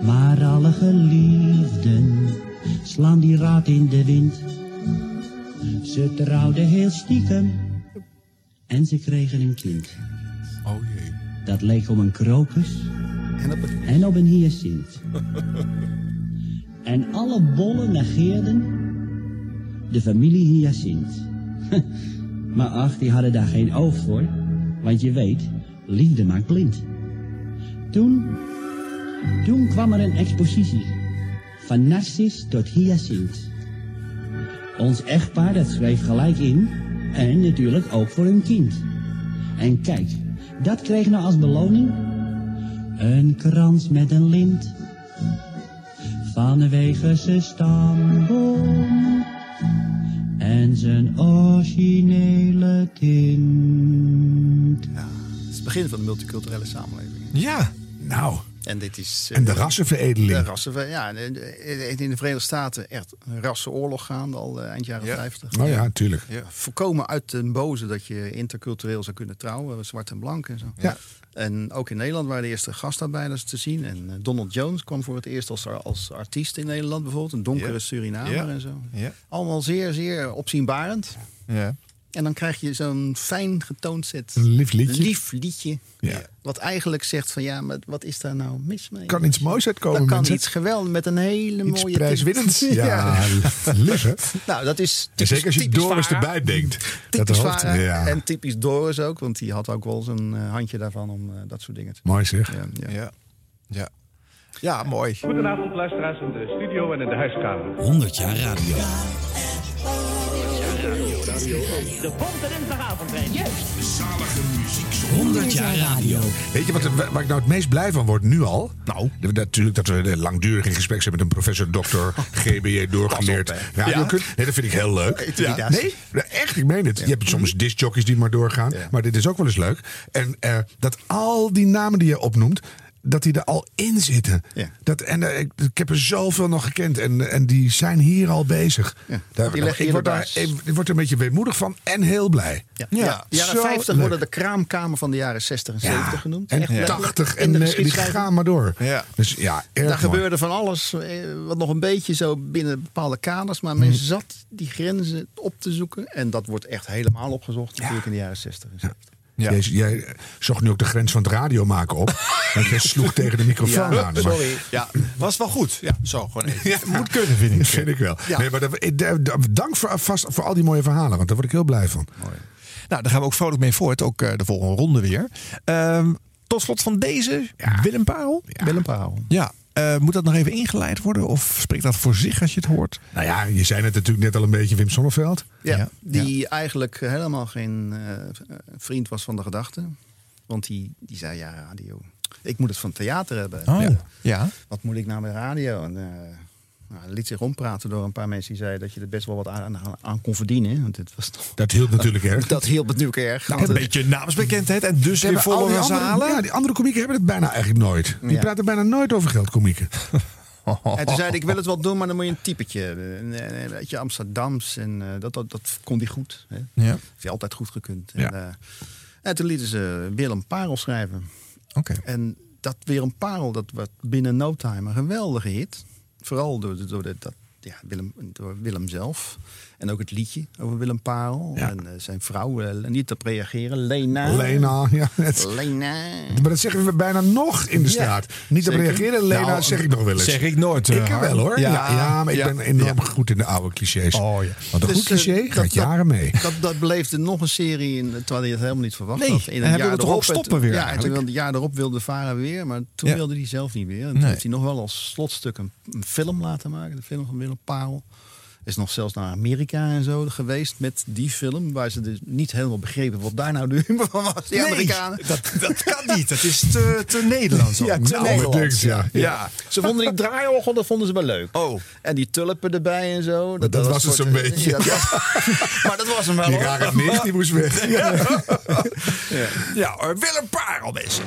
Maar alle geliefden slaan die raad in de wind. Ze trouwden heel stiekem en ze kregen een kind. Oh jee. Dat leek op een krokus En op en een hyacint. En alle bollen negeerden de familie hyacint. Maar ach, die hadden daar geen oog voor. Want je weet, liefde maakt blind. Toen, toen kwam er een expositie. Van Narcis tot Hyacint. Ons echtpaar dat schreef gelijk in. En natuurlijk ook voor hun kind. En kijk, dat kreeg nou als beloning. Een krans met een lint. Vanwege zijn stamboom en zijn originele tint. Het is het begin van de multiculturele samenleving. Ja. Nou. En dit is... eh, En de rassenveredeling. De rassenver- ja, eh, in de Verenigde Staten echt een rassenoorlog gaande al eh, eind jaren 50. Oh ja, tuurlijk. Voorkomen uit den boze dat je intercultureel zou kunnen trouwen, zwart en blank en zo. Ja. En ook in Nederland waren de eerste gastarbeiders te zien. En eh, Donald Jones kwam voor het eerst als, als artiest in Nederland bijvoorbeeld. Een donkere Ja. Surinamer Ja. en zo. Ja. Allemaal zeer, zeer opzienbarend. Ja. En dan krijg je zo'n fijn getoond set. Een lief liedje. Lief liedje. Ja. Wat eigenlijk zegt van ja, maar wat is daar nou mis mee? Kan iets moois uitkomen, kan mensen. iets geweldig met een hele Iets mooie prijswinnends. tint. Ja, lief hè? Nou, dat is typisch, zeker als je typisch Doris Vara. erbij denkt. Dat Typisch de hoofd, ja. En typisch Doris ook, want die had ook wel zo'n eh, handje daarvan om eh, dat soort dingen te Mooi zeg. Ja, ja. Ja. Ja. Ja, mooi. Goedenavond luisteraars in de studio en in de huiskamer. 100 jaar radio. De Pompen Dinsdagavondtrein. Juist. De zalige muziek. 100 jaar radio. Weet je wat, waar ik nou het meest blij van word nu al? Nou. Natuurlijk dat we langdurig in gesprek zijn met een professor, dokter, GBJ doorgeleerd radiokunde. Nee, dat vind ik heel leuk. Intimidatie. Nee, nou, echt, ik meen het. Je hebt soms discjockeys die maar doorgaan. Maar dit is ook wel eens leuk. En eh, dat al die namen die je opnoemt, dat die er al in zitten. Ja. Dat, en eh, ik, ik heb er zoveel nog gekend. En, en die zijn hier al bezig. Daar, die leggen ik, je word daar, baas. ik, ik word er een beetje weemoedig van en heel blij. Ja. Ja, Ja. De jaren zo 50 leuk. worden de kraamkamer van de jaren 60 en 70 genoemd. En Echt letterlijk 80 in en eh, die gaan maar door. Ja. Dus ja, erg Daar mooi. gebeurde van alles, eh, wat nog een beetje zo binnen bepaalde kaders. Maar men zat die grenzen op te zoeken. En dat wordt echt helemaal opgezocht natuurlijk in de jaren 60 en 70. Jij, jij zocht nu ook de grens van het radio maken op. Want jij sloeg tegen de microfoon Ja, aan. Maar- sorry. Ja, was wel goed. Ja, zo gewoon even. Moet kunnen, vind ik. Dat vind ik wel. Ja. Nee, maar dat, dank voor, vast, voor al die mooie verhalen. Want daar word ik heel blij van. Nou, daar gaan we ook vrolijk mee voort. Ook eh, de volgende ronde weer. Ehm, tot slot van deze, Willem Parel. Willem Parel. Ja, eh, moet dat nog even ingeleid worden? Of spreekt dat voor zich als je het hoort? Nou ja, je zei het natuurlijk net al een beetje, Wim Sonneveld. Ja, Ja. die eigenlijk helemaal geen eh, vriend was van de gedachte. Want die, die zei, ja, radio. Ik moet het van theater hebben. Oh, Ja. ja. Wat moet ik nou met radio? En, eh, nou, hij liet zich ompraten door een paar mensen die zeiden dat je er best wel wat aan, aan, aan kon verdienen. Want het was toch, Dat hielp natuurlijk erg. dat hielp natuurlijk erg. Nou, een eh, beetje naamsbekendheid en dus weer volle zalen. ja, die andere komieken hebben het bijna eigenlijk nooit. Die Ja. praten bijna nooit over geldkomieken. En toen zei hij, ik wil het wel doen, maar dan moet je een typetje hebben. Een, beetje Amsterdams. En eh, dat, dat, dat kon hij goed. Hè. Ja. Heeft hij altijd goed gekund. Ja. En, eh, en toen lieten ze Willem Parel schrijven. Oké. En dat Willem Parel, dat werd binnen no time een geweldige hit. Vooral door, door, de, dat, ja, Willem, door Willem zelf. En ook het liedje over Willem Parel. Ja. En eh, zijn vrouw, eh, niet op reageren, Lena. Lena, ja. Het, Lena. maar dat zeggen we bijna nog in de Ja, straat. Niet op zeker. reageren, Lena, Nou, zeg ik nog wel eens. Zeg ik nooit. eh, Ik wel hoor. Ja, Ja, ja, maar ik ben enorm ja. goed in de oude clichés. Oh ja. Want een Dus, goed cliché eh, dat- gaat jaren mee. Dat, dat beleefde nog een serie, in, terwijl hij het helemaal niet verwacht Nee, had. In en hij wilde toch ook en toen- stoppen weer Ja, en eigenlijk? toen wilde, het jaar erop wilde Vara weer, maar toen Ja. wilde hij zelf niet weer. En toen Nee. heeft hij nog wel als slotstuk een, een film laten maken. De film van Willem Parel. Is nog zelfs naar Amerika en zo geweest met die film. Waar ze dus niet helemaal begrepen wat daar nou de humor van was. Die Nee, Amerikanen. dat, dat kan niet. Dat is te, te Nederlands. ook. Ja, te Nou, Nederlands, ja. Ja. Ze vonden die draaiorgel, dat vonden ze wel leuk. Oh. En die tulpen erbij en zo. dat was het zo'n beetje. Ja, dat maar dat was hem wel. Die rare die moest weg. Ja, hoor, Willem Parel, mensen.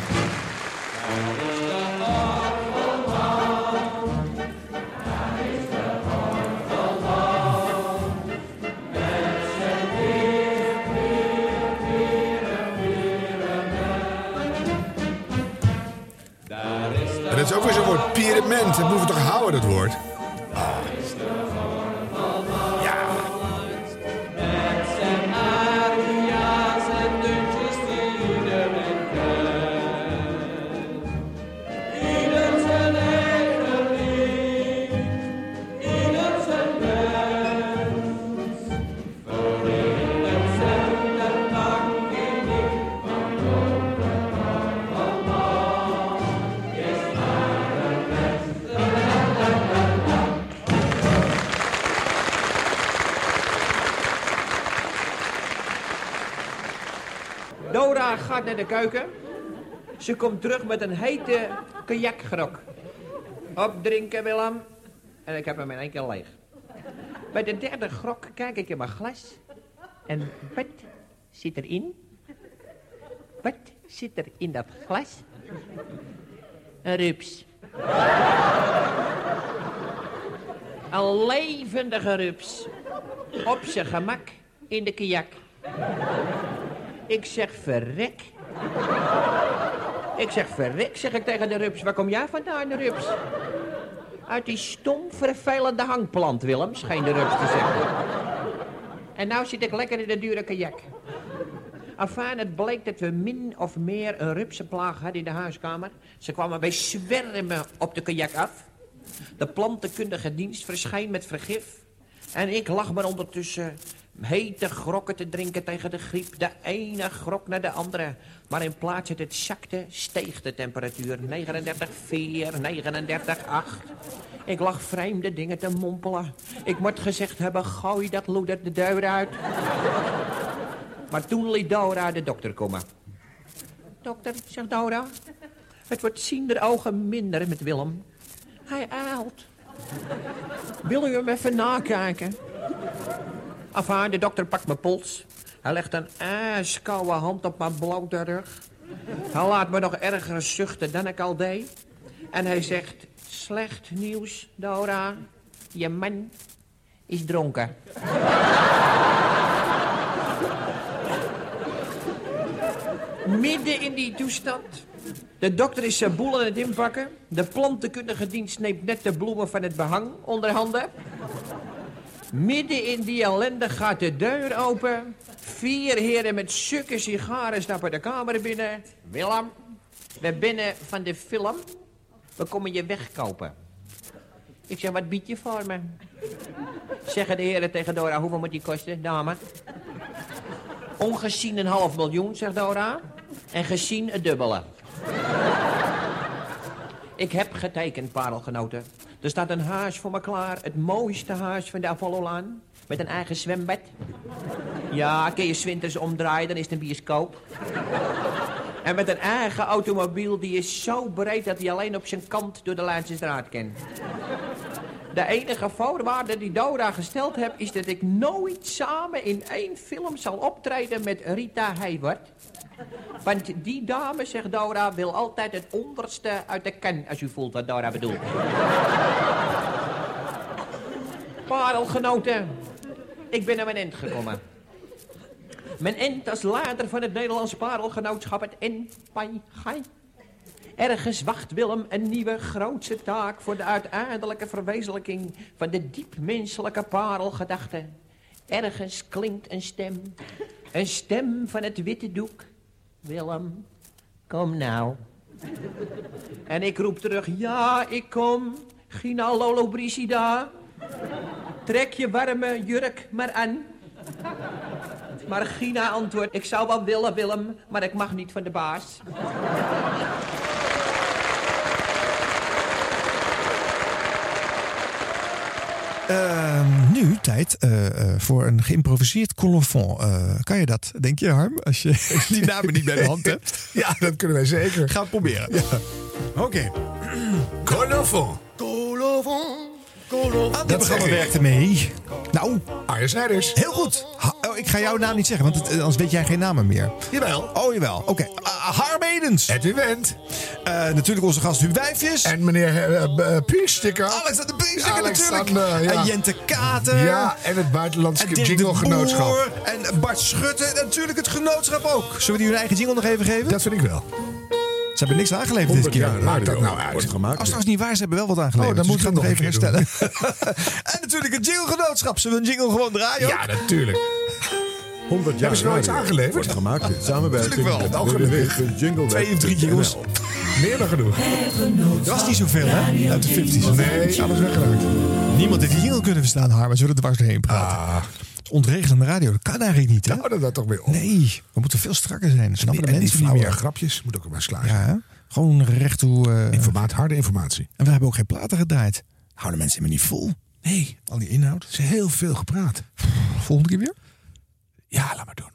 Is ook weer zo'n woord, pyramid. Dat moeten toch houden, dat woord? Gaat naar de keuken. Ze komt terug met een hete kajakgrok. Opdrinken, Willem. En ik heb hem in één keer leeg. Bij de derde grok kijk ik in mijn glas. En wat zit erin? Wat zit er in dat glas? Een rups. Een levendige rups. Op zijn gemak in de kijak. Ik zeg verrek. Ik zeg verrek, zeg ik tegen de rups. Waar kom jij vandaan, de rups? Uit die stom vervelende hangplant, Willem, scheen de rups te zeggen. En nou zit ik lekker in de dure kajak. Afijn, het bleek dat we min of meer een rupsenplaag hadden in de huiskamer. Ze kwamen bij zwermen op de kajak af. De plantenkundige dienst verscheen met vergif. En ik lag maar ondertussen hete grokken te drinken tegen de griep. De ene grok naar de andere. Maar in plaats dat het zakte, steeg de temperatuur. 39,4, 39,8. Ik lag vreemde dingen te mompelen. Ik moet gezegd hebben, gooi dat loeder de deur uit. Maar toen liet Dora de dokter komen. Dokter, zegt Dora, het wordt ziender ogen minder met Willem. Hij eilt. Wil u hem even nakijken? Afhaar, de dokter pakt mijn pols. Hij legt een ijskoude hand op mijn blote rug. Hij laat me nog erger zuchten dan ik al deed. En hij zegt, slecht nieuws, Dora. Je man is dronken. Midden in die toestand. De dokter is zijn boel aan het inpakken. De plantenkundige dienst neemt net de bloemen van het behang onder handen. Midden in die ellende gaat de deur open. Vier heren met sukke sigaren stappen de kamer binnen. Willem, we binnen van de film. We komen je wegkopen. Ik zeg, wat bied je voor me? Zeggen de heren tegen Dora, hoeveel moet die kosten, dame? Ongezien een half miljoen, zegt Dora. En gezien het dubbele. Ik heb getekend, parelgenoten. Er staat een huis voor me klaar. Het mooiste huis van de Apollo-laan. Met een eigen zwembad. Ja, kun je zwinters omdraaien, dan is het een bioscoop. En met een eigen automobiel, die is zo breed dat hij alleen op zijn kant door de Leidse straat kan. De enige voorwaarde die Dora gesteld heb, is dat ik nooit samen in één film zal optreden met Rita Hayworth. Want die dame, zegt Dora, wil altijd het onderste uit de kan, als u voelt wat Dora bedoelt. Parelgenoten, ik ben aan mijn eind gekomen. Mijn eind als leider van het Nederlands Parelgenootschap, het NPG. Ergens wacht Willem een nieuwe grootse taak voor de uiteindelijke verwezenlijking van de diep menselijke parelgedachte. Ergens klinkt een stem, een stem van het witte doek. Willem, kom nou. En ik roep terug, ja, ik kom. Gina Lolo Brisida. Trek je warme jurk maar aan. Maar Gina antwoordt, ik zou wel willen, Willem, maar ik mag niet van de baas. Ehm, nu tijd eh, eh, voor een geïmproviseerd colofon. Eh, kan je dat, denk je, Harm? Als je die namen niet bij de hand hebt. Ja, dat kunnen wij zeker. Ga het proberen. Oké. Colofon. Colofon. Dat programma werkte mee. Nou, Arjen Snijders. Heel goed. Ha- oh, ik ga jouw naam niet zeggen, want het, anders weet jij geen namen meer. Jawel. Oh, jawel. Oké. Ah, Harm Edens. Edwin Wendt. Eh, natuurlijk onze gast Huub Wijfjes. En meneer uh, Pieksticker. Alexander Alexander, natuurlijk. ja. En Jente Kater. Ja, en het buitenlandse jingle-genootschap. En Bart Schutte. En natuurlijk het genootschap ook. Zullen we die hun eigen jingle nog even geven? Dat vind ik wel. Ze hebben niks aangeleverd dit keer. Maakt dat nou uit. Als trouwens niet waar, ze hebben wel wat aangeleverd. Oh, dan dus moeten we ik het het nog even herstellen. en natuurlijk het jingle-genootschap. Zullen we een jingle gewoon draaien? Ja, natuurlijk. 100 jaar Hebben ze nou iets aangeleverd? Wordt gemaakt in samenwerking Tuurlijk wel. Ook gelukkig. www.jingleweb.nl. Twee of drie jingles. Meer dan genoeg. Er was niet zoveel, hè? Uit de 50s. Nee, alles weggeraakt. Niemand heeft die jingle kunnen verstaan, Harm. We zullen er dwars doorheen praten. Ontregelende radio, dat kan eigenlijk niet, hè? hou dat, dat toch weer op. Nee, we moeten veel strakker zijn. Snappen de En die mensen niet flauwe meer. grapjes moet ook maar slagen. Ja, gewoon recht toe. eh, Informatie, harde informatie. en we hebben ook geen platen gedraaid. Houden mensen helemaal niet vol. Nee, Al die inhoud. er is heel veel gepraat. Volgende keer weer? Ja, laat maar doen.